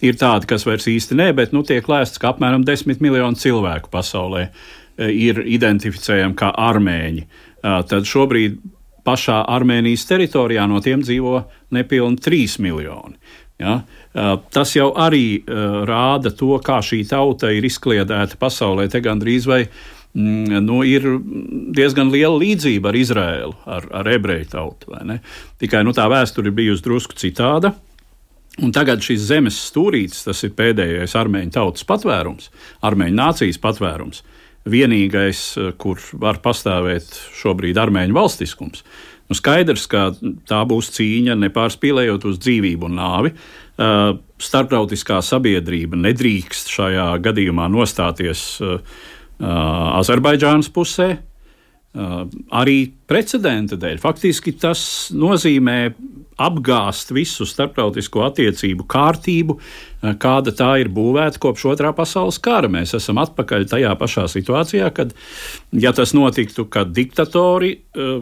Ir tādi, kas vairs īsti nē, bet nu, tiek lēsts, ka apmēram 10 miljoni cilvēku pasaulē ir identificējami kā armēņi. Tad šobrīd pašā Armēnijas teritorijā no tiem dzīvo nepilni 3 miljoni. Ja? Tas jau arī rāda to, kā šī tauta ir izkliedēta pasaulē. Te gandrīz vai mm, nu, ir diezgan liela līdzība ar Izraēlu, ar, ar ebreju tautu. Tikai nu, tā vēsture ir bijusi drusku citāda. Un tagad šis zemes stūrītis, tas ir pēdējais armēņu tautas patvērums, armēņu nācijas patvērums vienīgais, eh, kur var pastāvēt šobrīd armēņu valstiskums. Nu, skaidrs, ka tā būs cīņa nepārspīlējot uz dzīvību un nāvi. Uh, starptautiskā sabiedrība nedrīkst šajā gadījumā nostāties uh, Azerbaidžānas pusē. Arī precedenta dēļ. Faktiski tas nozīmē apgāzt visu starptautisko attiecību kārtību, kāda tā ir būvēta kopš otrā pasaules kara. Mēs esam atpakaļ tajā pašā situācijā, kad, ja tas notiktu, kad diktatori uh,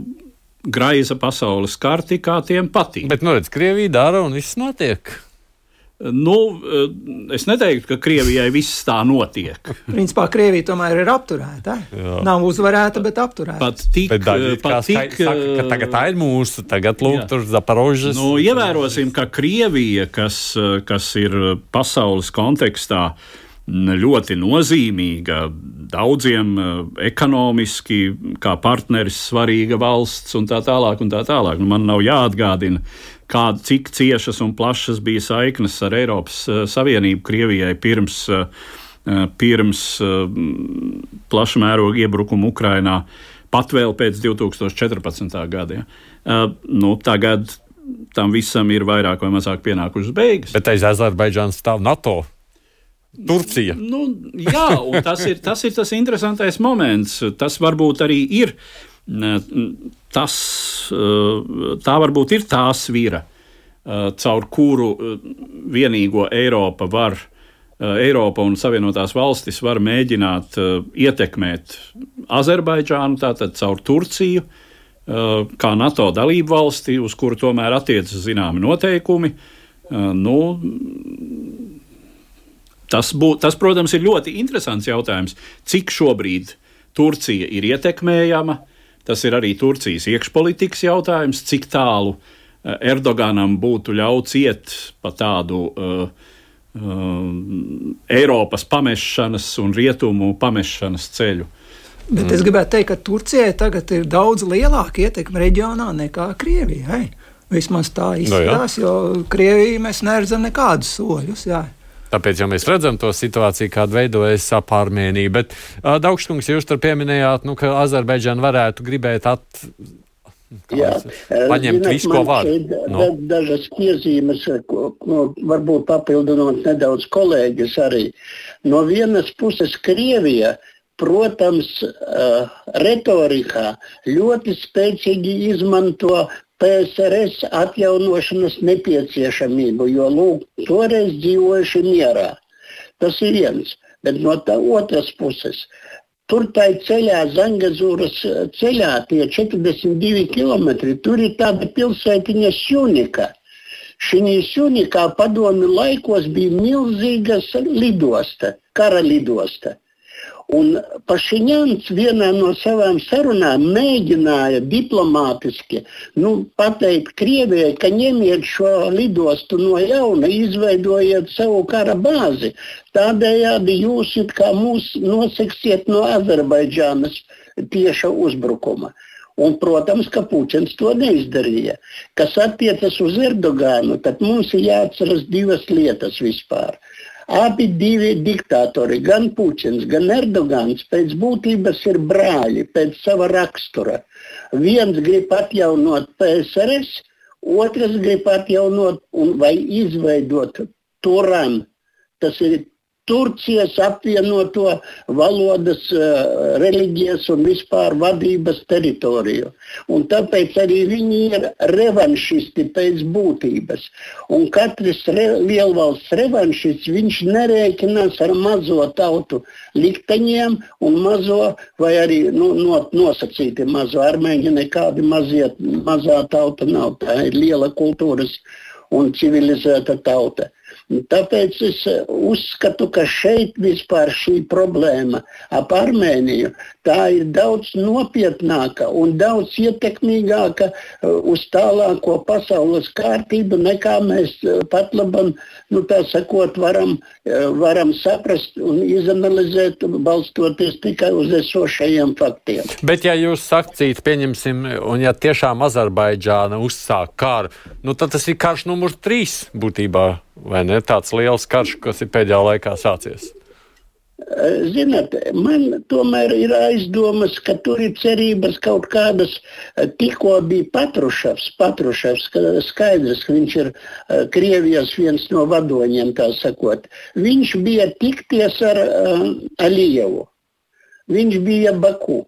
graiza pasaules karti, kā tiem patīk. Bet, nu, redz, Krievija dara un viss notiek. Nu, eh, es neteiktu, ka Krievijai viss tā notiek. Principā Krievija tomēr ir apturēta. Jā. Nav uzvarēta, bet apturēta. Pat tik, bet daži, pat tik saka, ka tagad tā ir mūsu, tagad lūk, tur Zaporožas. Nu, ievērosim, ka Krievija, kas, kas ir pasaules kontekstā, ļoti nozīmīga, daudziem ekonomiski, kā partneris, svarīga valsts un tā tālāk. Un tā tālāk. Nu, man nav jāatgādina, kāda, cik ciešas un plašas bija saiknes ar Eiropas uh, Savienību Krievijai pirms, uh, pirms uh, plaša mēroga iebrukuma Ukrainā, pat vēl pēc 2014. gada. Ja. Nu, tagad tam visam ir vairāk vai mazāk pienākušas beigas. Bet aiz Azerbaidžānas stāv NATO. Turcija. Nu, jā, tas ir, tas ir tas interesantais moments. Tas varbūt arī ir tas, eh, tā varbūt ir tā svira, eh, caur kuru eh, vienīgo Eiropa var, Eiropa un Savienotās valstis var mēģināt ietekmēt Azerbaidžānu, tātad caur Turciju, kā NATO dalību valsti, uz kuru tomēr attiecas zināmi noteikumi. Nu, tas, bū, tas, protams, ir ļoti interesants jautājums, cik šobrīd Turcija ir ietekmējama, uh, Tas ir arī Turcijas iekšpolitikas jautājums, cik tālu eh, Erdoganam būtu ļauts iet pa tādu uh, uh, Eiropas pamešanas un rietumu pamešanas ceļu. Bet mm. es gribētu teikt, ka Turcijai tagad ir daudz lielāka ietekme reģionā nekā Krievijai. Vismaz tā izskatās, no, jā. jo Krievijai mēs neredzam nekādus soļus. Jā. Tāpēc jau mēs redzam to situāciju, kāda veidojas ap Armēniju. Bet, uh, Daugškungs, jūs tur pieminējāt, nu, ka Azerbaidžana varētu gribēt at, Jā, paņemt visu, ko var. No. Dažas piezīmes, ko varbūt papildinot nedaudz kolēģis arī. No vienas puses Krievija, protams, retorikā ļoti spēcīgi izmanto PSRS atjaunošanas nepieciešamību, jo lūk, toreiz dzīvojuši mierā. Tas ir viens. Bet no tā otras puses, tur tā ceļā, Zangazūras ceļā, tie 42 km, tur ir tāda pilsētiņa Šunika. Šī Šunikā padomi laikos bija milzīga lidosta, kara lidosta. Un Pašiņants vienā no savām sarunām mēģināja diplomātiski nu, pateikt Krievijai, ka ņemiet šo lidostu no jauna, izveidojiet savu kara bāzi. Tādējādi jūs mūs noseksiet no Azerbaidžānas tieša uzbrukuma. Un, protams, ka Putins to neizdarīja. Kas attiecas uz Erdogānu, tad mums ir jāatceras divas lietas vispār. Abi divi diktatori, gan Putins, gan Erdogans, pēc būtības ir brāļi, pēc sava rakstura. Viens grib atjaunot PSRS, otrs grib atjaunot un, vai izveidot Turan. Tas ir Turcijas apvienoto valodas, eh, reliģijas un vispār vadības teritoriju. Un tāpēc arī viņi ir revanšisti pēc būtības. Un katrs re, lielvalsts revanšists, viņš nerēķinās ar mazo tautu likteņiem un mazo, vai arī nu, no, nosacīti mazo armēņi, nekādi mazie, mazā tauta nav. Tā ir liela kultūras un civilizēta tauta. Tāpēc es eh, uzskatu, ka šeit vispār šī problēma ap Armēniju ir daudz nopietnāka un daudz ietekmīgāka eh, uz tālāko pasaules kārtību, nekā mēs eh, pat labam nu, sakot, varam, varam saprast un izanalizēt, balstoties tikai uz esošajiem faktiem. Bet, ja jūs sakcīt, pieņemsim, un ja tiešām Azerbaidžāna uzsāk kāru, nu, tad tas ir karš numurs trīs būtībā. Vai ne tāds liels karš, kas ir pēdējā laikā sācies? Ziniet, man tomēr ir aizdomas, ka tur ir cerības kaut kādas. Tikko bija Patruševs, Patruševs skaidrs, ka viņš ir Krievijas viens no vadoņiem, tā sakot. Viņš bija tikties ar uh, Alijevu. Viņš bija Baku.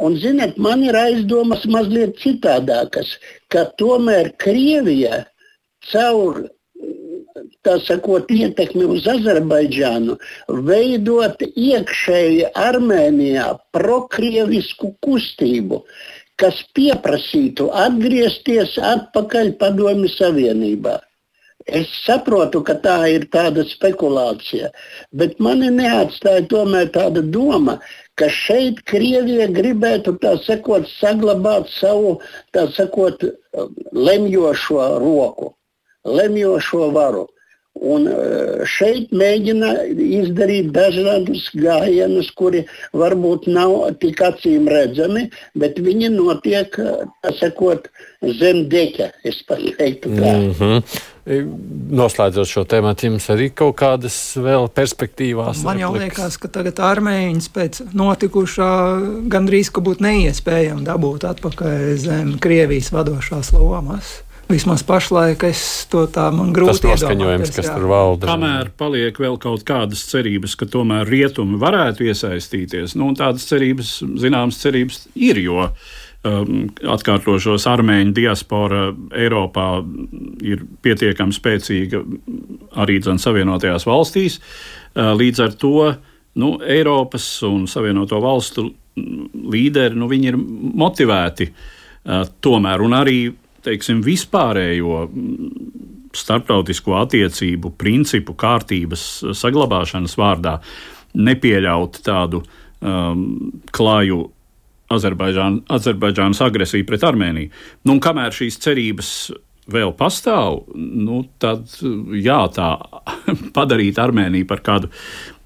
Un, ziniet, man ir aizdomas mazliet citādākas, ka tomēr Krievija caur tā sakot, ietekmi uz Azerbaidžānu, veidot iekšēji Armēnijā prokrievisku kustību, kas pieprasītu atgriezties atpakaļ Padomju Savienībā. Es saprotu, ka tā ir tāda spekulācija, bet mani neatstāja tomēr tāda doma, ka šeit Krievija gribētu sakot, saglabāt savu sakot, lemjošo roku, lemjošo varu. Un eh, šeit mēģina izdarīt dažādus gājienus, kuri varbūt nav tik acīm redzami, bet viņi notiek, tā sakot, zem deķa. Es pat teiktu tā. Mm -hmm. Noslēdzot šo tēmu, jums arī kaut kādas vēl perspektīvās? Man jau replikas? liekas, ka tagad armēņus pēc notikušā gandrīz ka būtu neiespējami dabūt atpakaļ zem Krievijas vadošās lomas. Vismaz pašlaik es to tā man grūti iedomāties. kas jā. tur valda. Kamēr paliek vēl kaut kādas cerības, ka tomēr rietumi varētu iesaistīties, nu, tādas cerības, zināmas cerības ir, jo um, atkārtošos armēņu diaspora Eiropā ir pietiekami spēcīga arī dzen, Savienotajās valstīs. Uh, līdz ar to nu, Eiropas un Savienoto valstu līderi nu, ir motivēti uh, tomēr un arī teiksim, vispārējo starptautisko attiecību principu kārtības saglabāšanas vārdā nepieļaut tādu um, klāju Azerbaidžānas agresiju pret Armēniju. Nu, kamēr šīs cerības vēl pastāv, nu, tad jā, tā padarīt Armēniju par kādu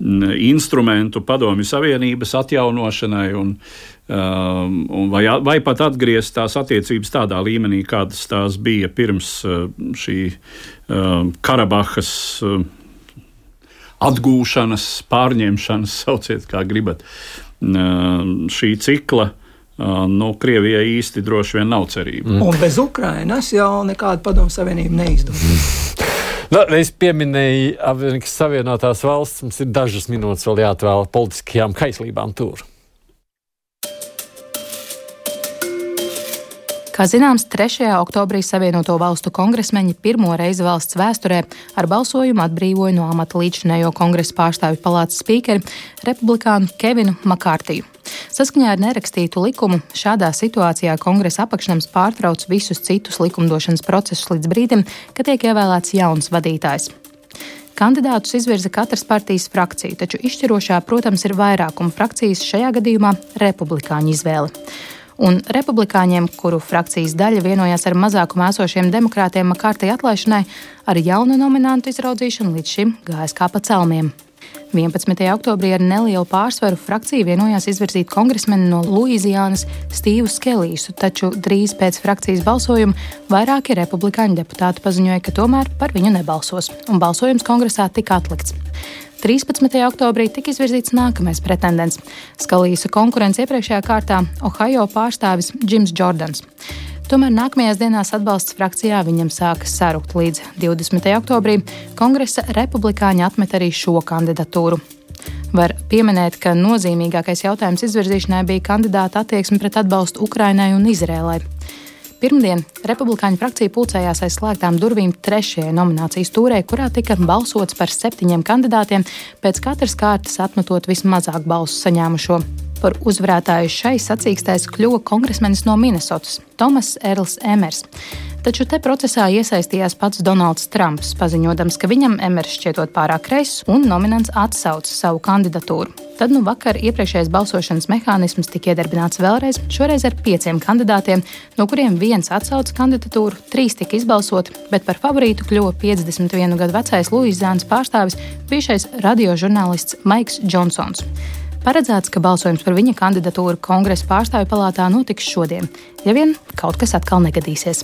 instrumentu Padomju Savienības atjaunošanai un, uh, Um, vai, vai pat atgriezt tās attiecības tādā līmenī, kādas tās bija pirms uh, šī um, Karabahas um, atgūšanas, pārņemšanas, sauciet kā gribat, šī cikla. Uh, nu, Krievijai īsti droši vien nav cerība. Mm. Un bez Ukrainas jau nekāda padomu savienība neizdodas. Nu, es pieminēju Amerikas Savienotās valsts. Mums ir dažas minūtes vēl jāatvēl politiskajām kaislībām tur. Kā zināms, 3. oktobrī Savienoto valstu kongresmeņi pirmo reizi valsts vēsturē ar balsojumu atbrīvoja no amata līdzinējo kongresa pārstāvju palātas spīkeri republikānu Kevinu Makārtiju. Saskaņā ar nerakstītu likumu šādā situācijā kongresa apakšnams pārtrauc visus citus likumdošanas procesus līdz brīdim, kad tiek ievēlēts jauns vadītājs. Kandidātus izvirza katras partijas frakcija, taču izšķirošā, protams, ir vairākuma frakcijas, šajā gadījumā republikāņu izvēle un republikāņiem, kuru frakcijas daļa vienojās ar mazākumā esošiem demokrātiem kārtai atlaišanai, ar jaunu nominantu izraudzīšanu līdz šim gājis kā pa celmiem. 11. oktobrī ar nelielu pārsvaru frakcija vienojās izvirzīt kongresmeni no Luizijānas Stīvu Skelīsu, taču drīz pēc frakcijas balsojuma vairāki republikāņu deputāti paziņoja, ka tomēr par viņu nebalsos, un balsojums kongresā tika atlikts. 13. oktobrī tika izvirzīts nākamais pretendents - Skalīsa konkurence iepriekšējā kārtā Ohio pārstāvis Jims Jordans. Tomēr nākamajās dienās atbalsts frakcijā viņam sākas sarukt līdz 20. oktobrī. Kongresa republikāņi atmet arī šo kandidatūru. Var pieminēt, ka nozīmīgākais jautājums izvirzīšanai bija kandidāta attieksme pret atbalstu Ukrainai un Izrēlai. Pirmdien republikāņu frakcija pulcējās aiz slēgtām durvīm trešajai nominācijas tūrē, kurā tika balsots par septiņiem kandidātiem, pēc katras kārtas atmetot vismazāk balsu saņēmušo. Par uzvarētāju šai sacīkstēs kļuva kongresmenis no Minnesotas - Tomas Erls Emers. Taču te procesā iesaistījās pats Donalds Trumps, paziņodams, ka viņam Emers šķietot pārāk kreis un nominants atsauca savu kandidatūru. Tad nu vakar iepriekšējais balsošanas mehānisms tika iedarbināts vēlreiz, šoreiz ar pieciem kandidātiem, no kuriem viens atsauca kandidatūru, trīs tika izbalsoti, bet par favorītu kļuva 51 gadu vecais Luisāns pārstāvis, bijušais radiožurnālists Maiks Džonsons. Paredzēts, ka balsojums par viņa kandidatūru kongresa pārstāvju palātā notiks šodien, ja vien kaut kas atkal negadīsies.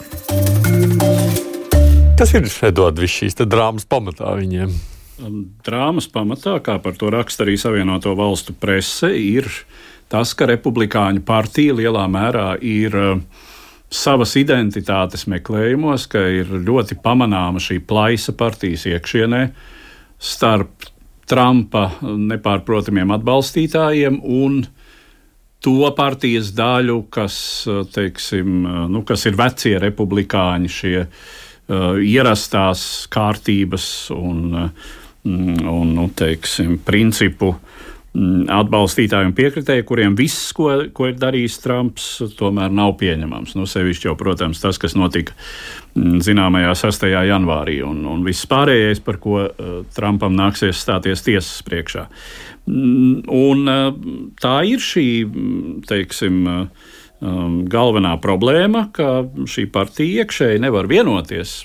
Kas ir Edvards, šīs drāmas pamatā viņiem? Um, drāmas pamatā, kā par to raksta arī Savienoto Valstu prese, ir tas, ka Republikāņu partija lielā mērā ir uh, savas identitātes meklējumos, ka ir ļoti pamanāma šī plaisa partijas iekšienē starp Trumpa nepārprotamiem atbalstītājiem un to partijas daļu, kas, teiksim, nu, kas ir vecie republikāņi, šie uh, ierastās kārtības un, un nu, teiksim, principu Mm, atbalstītāji un piekritēji, kuriem viss, ko, ko ir darījis Trumps, tomēr nav pieņemams. Nu, sevišķi jau, protams, tas, kas notika mm, zināmajā 6. janvārī, un, un viss pārējais, par ko uh, Trumpam nāksies stāties tiesas priekšā. Mm, un uh, tā ir šī, teiksim, uh, um, galvenā problēma, ka šī partija iekšēji nevar vienoties.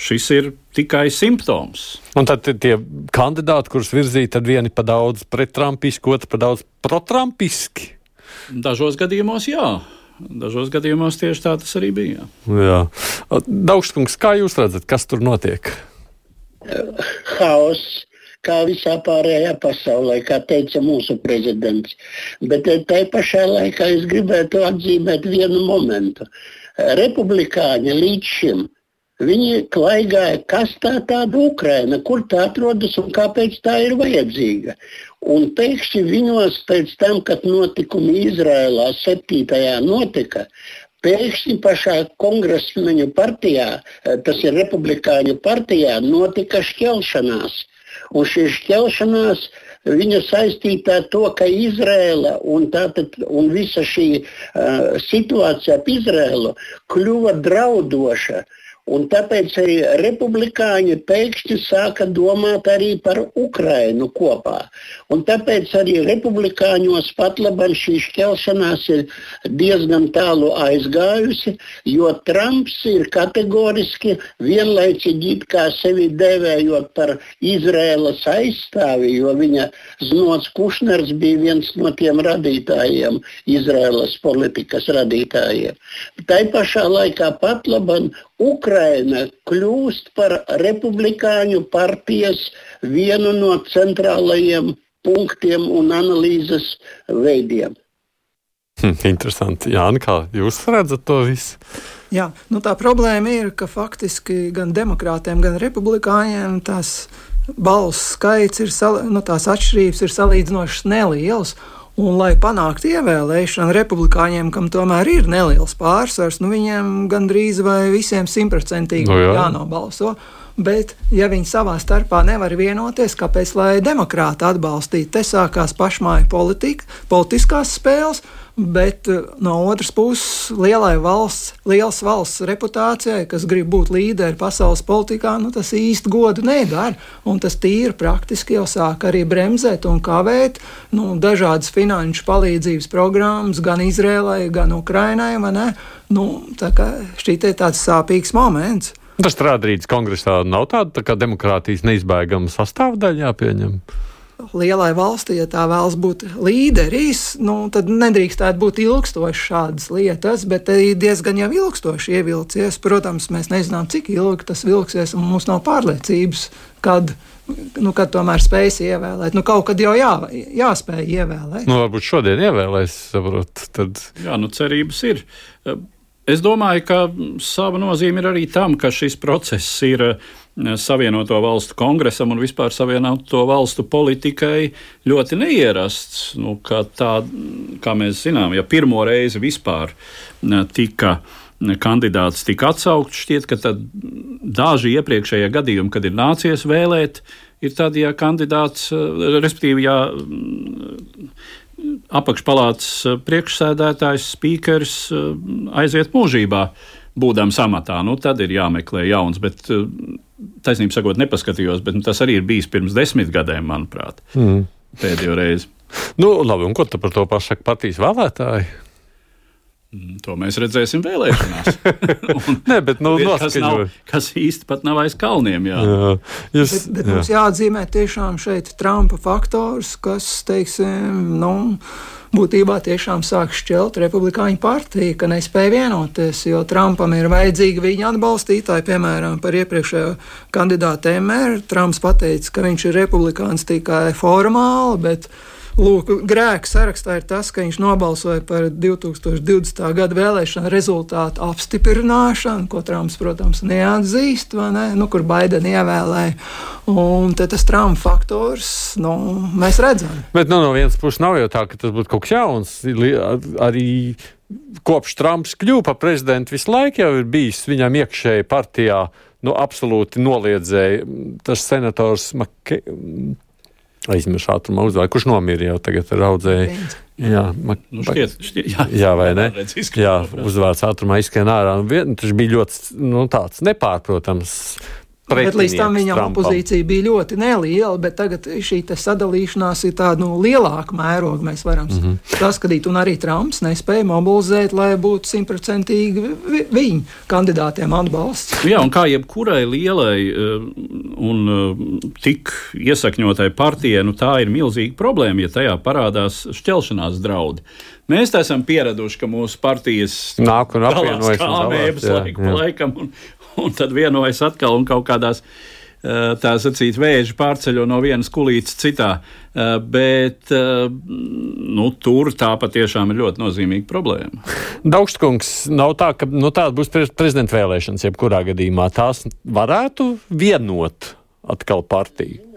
Šis ir tikai simptoms. Un tad tie kandidāti, kurus virzīja, tad vieni pa daudz pretrumpiski, otrs pa daudz protrumpiski. Dažos gadījumos jā. Dažos gadījumos tieši tā tas arī bija. Jā. Daugstkungs, kā jūs redzat, kas tur notiek? Haoss kā visā pārējā pasaulē, kā teica mūsu prezidents. Bet tai pašā laikā es gribētu atzīmēt vienu momentu. Republikāņi līdz šim Viņi klaigāja, kas tā tāda Ukraina, kur tā atrodas un kāpēc tā ir vajadzīga. Un pēkšņi viņos pēc tam, kad notikumi Izrēlā 7. notika, pēkšņi pašā kongresmeņu partijā, eh, tas ir republikāņu partijā, notika šķelšanās. Un šī šķelšanās viņa saistīta ar to, ka Izrēla un, tātad, un visa šī uh, situācija ap Izrēlu kļuva draudoša. Uh, Un tāpēc arī republikāņi pēkšņi sāka domāt arī par Ukrainu kopā. Un tāpēc arī republikāņos pat labam šī šķelšanās ir diezgan tālu aizgājusi, jo Trumps ir kategoriski vienlaicīgi it kā sevi devējot par Izrēlas aizstāvi, jo viņa znots Kušners bija viens no tiem radītājiem, Izrēlas politikas radītājiem. Tā pašā laikā pat labam Ukraina kļūst par republikāņu partijas vienu no centrālajiem punktiem un analīzes veidiem. Hm, interesanti. Jā, kā jūs redzat to visu? Jā, nu tā problēma ir, ka faktiski gan demokrātiem, gan republikāņiem tās balsu skaits ir, nu, tās atšķirības ir salīdzinoši nelielas. Un, lai panāktu ievēlēšanu republikāņiem, kam tomēr ir neliels pārsvars, nu viņiem gandrīz vai visiem simtprocentīgi no nu jā. jānobalso. Bet, ja viņi savā starpā nevar vienoties, kāpēc lai demokrāti atbalstītu, te sākās pašmāju politika, politiskās spēles, Bet eh, no otras puses, lielai valsts, liels valsts reputācijai, kas grib būt līderi pasaules politikā, nu, tas īsti godu nedara. Un tas tīri praktiski jau sāk arī bremzēt un kavēt nu, dažādas finanšu palīdzības programmas gan Izrēlai, gan Ukrainai. Nu, tā šī ir tāds sāpīgs moments. Tas strādājot kongresā, nav tāda tā demokrātijas neizbēgama sastāvdaļa jāpieņem lielai valstī, ja tā vēlas būt līderis, nu, tad nedrīkstētu būt ilgstoši šādas lietas, bet arī diezgan jau ilgstoši ievilcies. Protams, mēs nezinām, cik ilgi tas vilksies, un mums nav pārliecības, kad. Nu, kad tomēr spējas ievēlēt, nu, kaut kad jau jā, jāspēj ievēlēt. Nu, varbūt šodien ievēlēs, saprot. Tad... Jā, nu, cerības ir. Es domāju, ka sava nozīme ir arī tam, ka šis process ir uh, Savienoto valstu kongresam un vispār Savienoto valstu politikai ļoti neierasts. Nu, tā, kā mēs zinām, ja pirmo reizi vispār tika kandidāts tika atsaukts, šķiet, ka daži iepriekšējie gadījumi, kad ir nācies vēlēt, ir tad, ja kandidāts, respektīvi, ja apakšpalātas priekšsēdētājs, spīkers aiziet mūžībā, būdams amatā, nu, tad ir jāmeklē jauns. Bet, taisnība sakot, nepaskatījos, bet nu, tas arī ir bijis pirms desmit gadiem, manuprāt, mm. pēdējo reizi. Nu, labi, un ko par to pašu saka partijas vēlētāji? Mm, to mēs redzēsim vēlēšanās. Nē, bet nu, kas, nav, kas īsti pat nav aiz kalniem. Jā. Jā, jūs, bet, bet jā. mums jāatzīmē tiešām šeit Trumpa faktors, kas, teiksim, nu, būtībā tiešām sāk šķelt republikāņu partiju, ka nespēja vienoties, jo Trumpam ir vajadzīgi viņa atbalstītāji, piemēram, par iepriekšējo kandidātu MR. Trumps pateica, ka viņš ir republikāns tikai formāli, bet Lūk, grēka sarakstā ir tas, ka viņš nobalsoja par 2020. gada vēlēšanu rezultātu apstiprināšanu, ko Trumps, protams, neatzīst, ne? nu, kur Baidena ievēlēja. Un tas Trumpa faktors nu, mēs redzam. Bet nu, no vienas puses nav jau tā, ka tas būtu kaut kas jauns. Arī kopš Trumps kļuva par prezidentu, visu laiku jau ir bijis viņam iekšēji partijā. Nu, absolūti noliedzēja tas senators Make aizmirsu ātrumā uzvārdu, kurš nomira jau tagad ar audzēju. Jā, ma, nu, šķiet, šķiet, jā, jā, vai ne? Jā, uzvārds ātrumā izskan ārā. Tas bija ļoti nu, tāds nepārprotams Bet līdz tam viņam Trumpam. opozīcija bija ļoti neliela, bet tagad šī sadalīšanās ir tāda nu, lielāka mēroga. Mēs varam mm -hmm. saskatīt, un arī Trumps nespēja mobilizēt, lai būtu simtprocentīgi viņa kandidātiem atbalsts. Jā, un kā jebkurai lielai eh, un eh, tik iesakņotai partijai, nu, tā ir milzīga problēma, ja tajā parādās šķelšanās draudi. Mēs esam pieraduši, ka mūsu partijas nāk un apvienojas kā mēbas laiku pa laikam, un, un tad vienojas atkal un kaut kādās eh, tā sacīt, vēži pārceļo no vienas kulītes citā. Eh, bet eh, nu, tur tā patiešām ir ļoti nozīmīga problēma. Daugstkungs, nav tā, ka nu, tāda būs prezidenta vēlēšanas, jebkurā gadījumā tās varētu vienot atkal partiju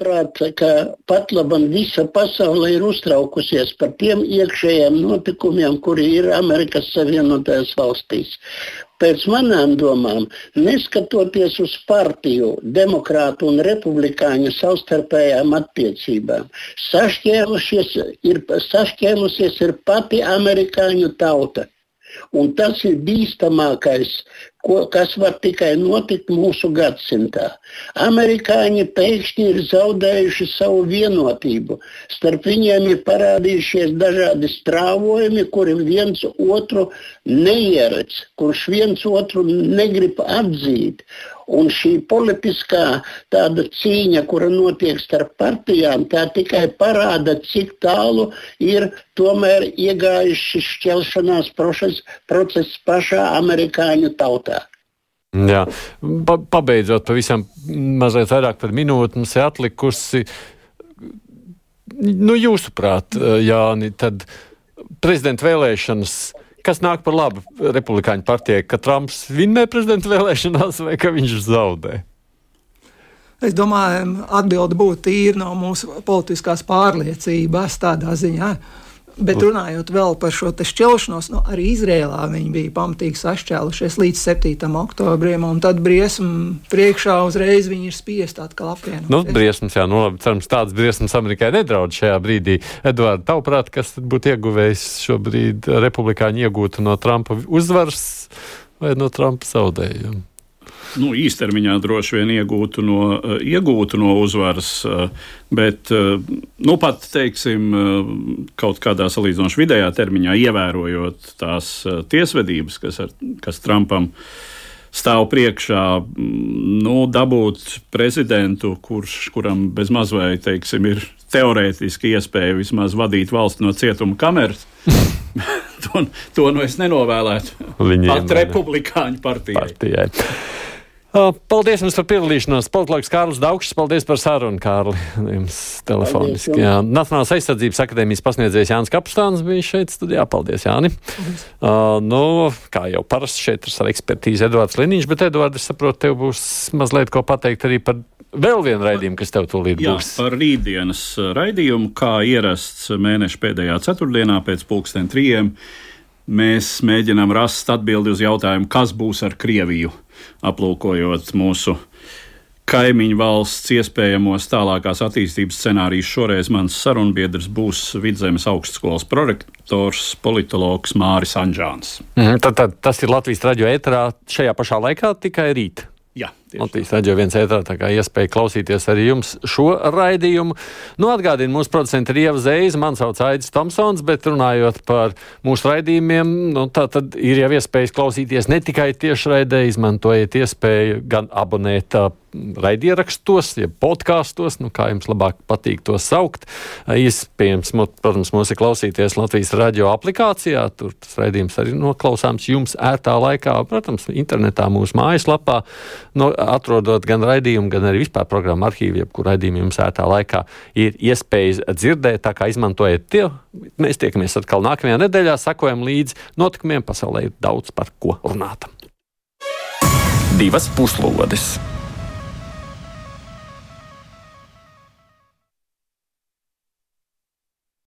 manuprāt, ka pat labam visa pasaule ir uztraukusies par tiem iekšējiem notikumiem, kuri ir Amerikas Savienotajās valstīs. Pēc manām domām, neskatoties uz partiju, demokrātu un republikāņu savstarpējām attiecībām, ir, sašķēlusies ir pati amerikāņu tauta. Un tas ir bīstamākais, ko, kas var tikai notikt mūsu gadsimtā. Amerikāņi pēkšņi ir zaudējuši savu vienotību. Starp viņiem ir parādījušies dažādi strāvojumi, kuri viens otru neieredz, kurš viens otru negrib atzīt. Un šī politiskā tāda cīņa, kura notiek starp partijām, tā tikai parāda, cik tālu ir tomēr iegājis šis šķelšanās process, process pašā amerikāņu tautā. Jā, pa, pabeidzot pavisam mazliet vairāk par minūti, mums ir atlikusi. Nu, jūsuprāt, Jāni, tad prezidenta vēlēšanas kas nāk par labu republikāņu partijai, ka Trumps vinnē prezidenta vēlēšanās vai ka viņš zaudē? Es domāju, atbilde būtu tīra no mūsu politiskās pārliecības tādā ziņā. Bet runājot vēl par šo šķelšanos, nu, arī Izrēlā viņi bija pamatīgi sašķēlušies līdz 7. oktobrim, un tad briesmu priekšā uzreiz viņi ir spiest atkal apvienot. Nu, briesmas, jā, nu, labi, cerams, tādas briesmas Amerikai nedraud šajā brīdī. Edvards, tavuprāt, kas būtu ieguvējis šobrīd republikāņu iegūtu no Trumpa uzvaras vai no Trumpa zaudējumu? Nu, īstermiņā droši vien iegūtu no, eh, iegūtu no uzvaras, eh, bet eh, nu, pat teiksim, kaut kādā salīdzinoši vidējā termiņā, ievērojot tās tiesvedības, kas, ar, kas Trumpam stāv priekšā, mm, nu, dabūt prezidentu, kurš, kuram bez mazliet, teiksim, ir teorētiski iespēja vismaz vadīt valsti no cietuma kameras. to, to nu es nenovēlētu. Viņiem pat republikāņu partijai. partijai. Paldies jums par piedalīšanos. Politologs Kārlis Daugšs, paldies par sarunu, Kārli. Jums telefoniski. Jā. Nacionālās aizsardzības akadēmijas pasniedzējs Jānis Kapstāns bija šeit studijā. Paldies, Jāni. Uh, nu, kā jau parasti šeit ir ar ekspertīzi Edvards Liniņš, bet Edvards, es saprotu, tev būs mazliet ko pateikt arī par vēl vienu raidījumu, kas tev tūlīt Jā, būs. Par rītdienas raidījumu, kā ierasts mēneša pēdējā ceturtdienā pēc pulksten trījiem, mēs mēģinām rast atbildi uz jautājumu, kas būs ar Krieviju aplūkojot mūsu kaimiņu valsts iespējamos tālākās attīstības scenārijus. Šoreiz mans sarunbiedrs būs Vidzemes augstskolas prorektors, politologs Māris Anģāns. Mm, tad, tad tas ir Latvijas radio ēterā šajā pašā laikā tikai rīt. Jā, Latvijas raidījā viens ētrā, tā kā iespēja klausīties arī jums šo raidījumu. Nu, atgādinu, mūsu producents ir Ieva Zēza, man sauc Aidis Tomsons, bet runājot par mūsu raidījumiem, nu, tā tad ir jau iespējas klausīties ne tikai tiešraidē, izmantojiet iespēju gan abonēt raidierakstos, jeb podkāstos, nu, kā jums labāk patīk to saukt. Iespējams, protams, mūs ir klausīties Latvijas radio aplikācijā. Tur tas raidījums arī noklausāms jums ērtā laikā. Protams, internetā mūsu mājaslapā, no, atrodot gan raidījumu, gan arī vispār programmu arhīvu, jebkur raidījumu jums ērtā laikā ir iespējas dzirdēt, tā kā izmantojiet tie. Mēs tiekamies atkal nākamajā nedēļā, sakojam līdzi notikumiem. Pasaulē ir daudz par ko runāt. Divas puslodes!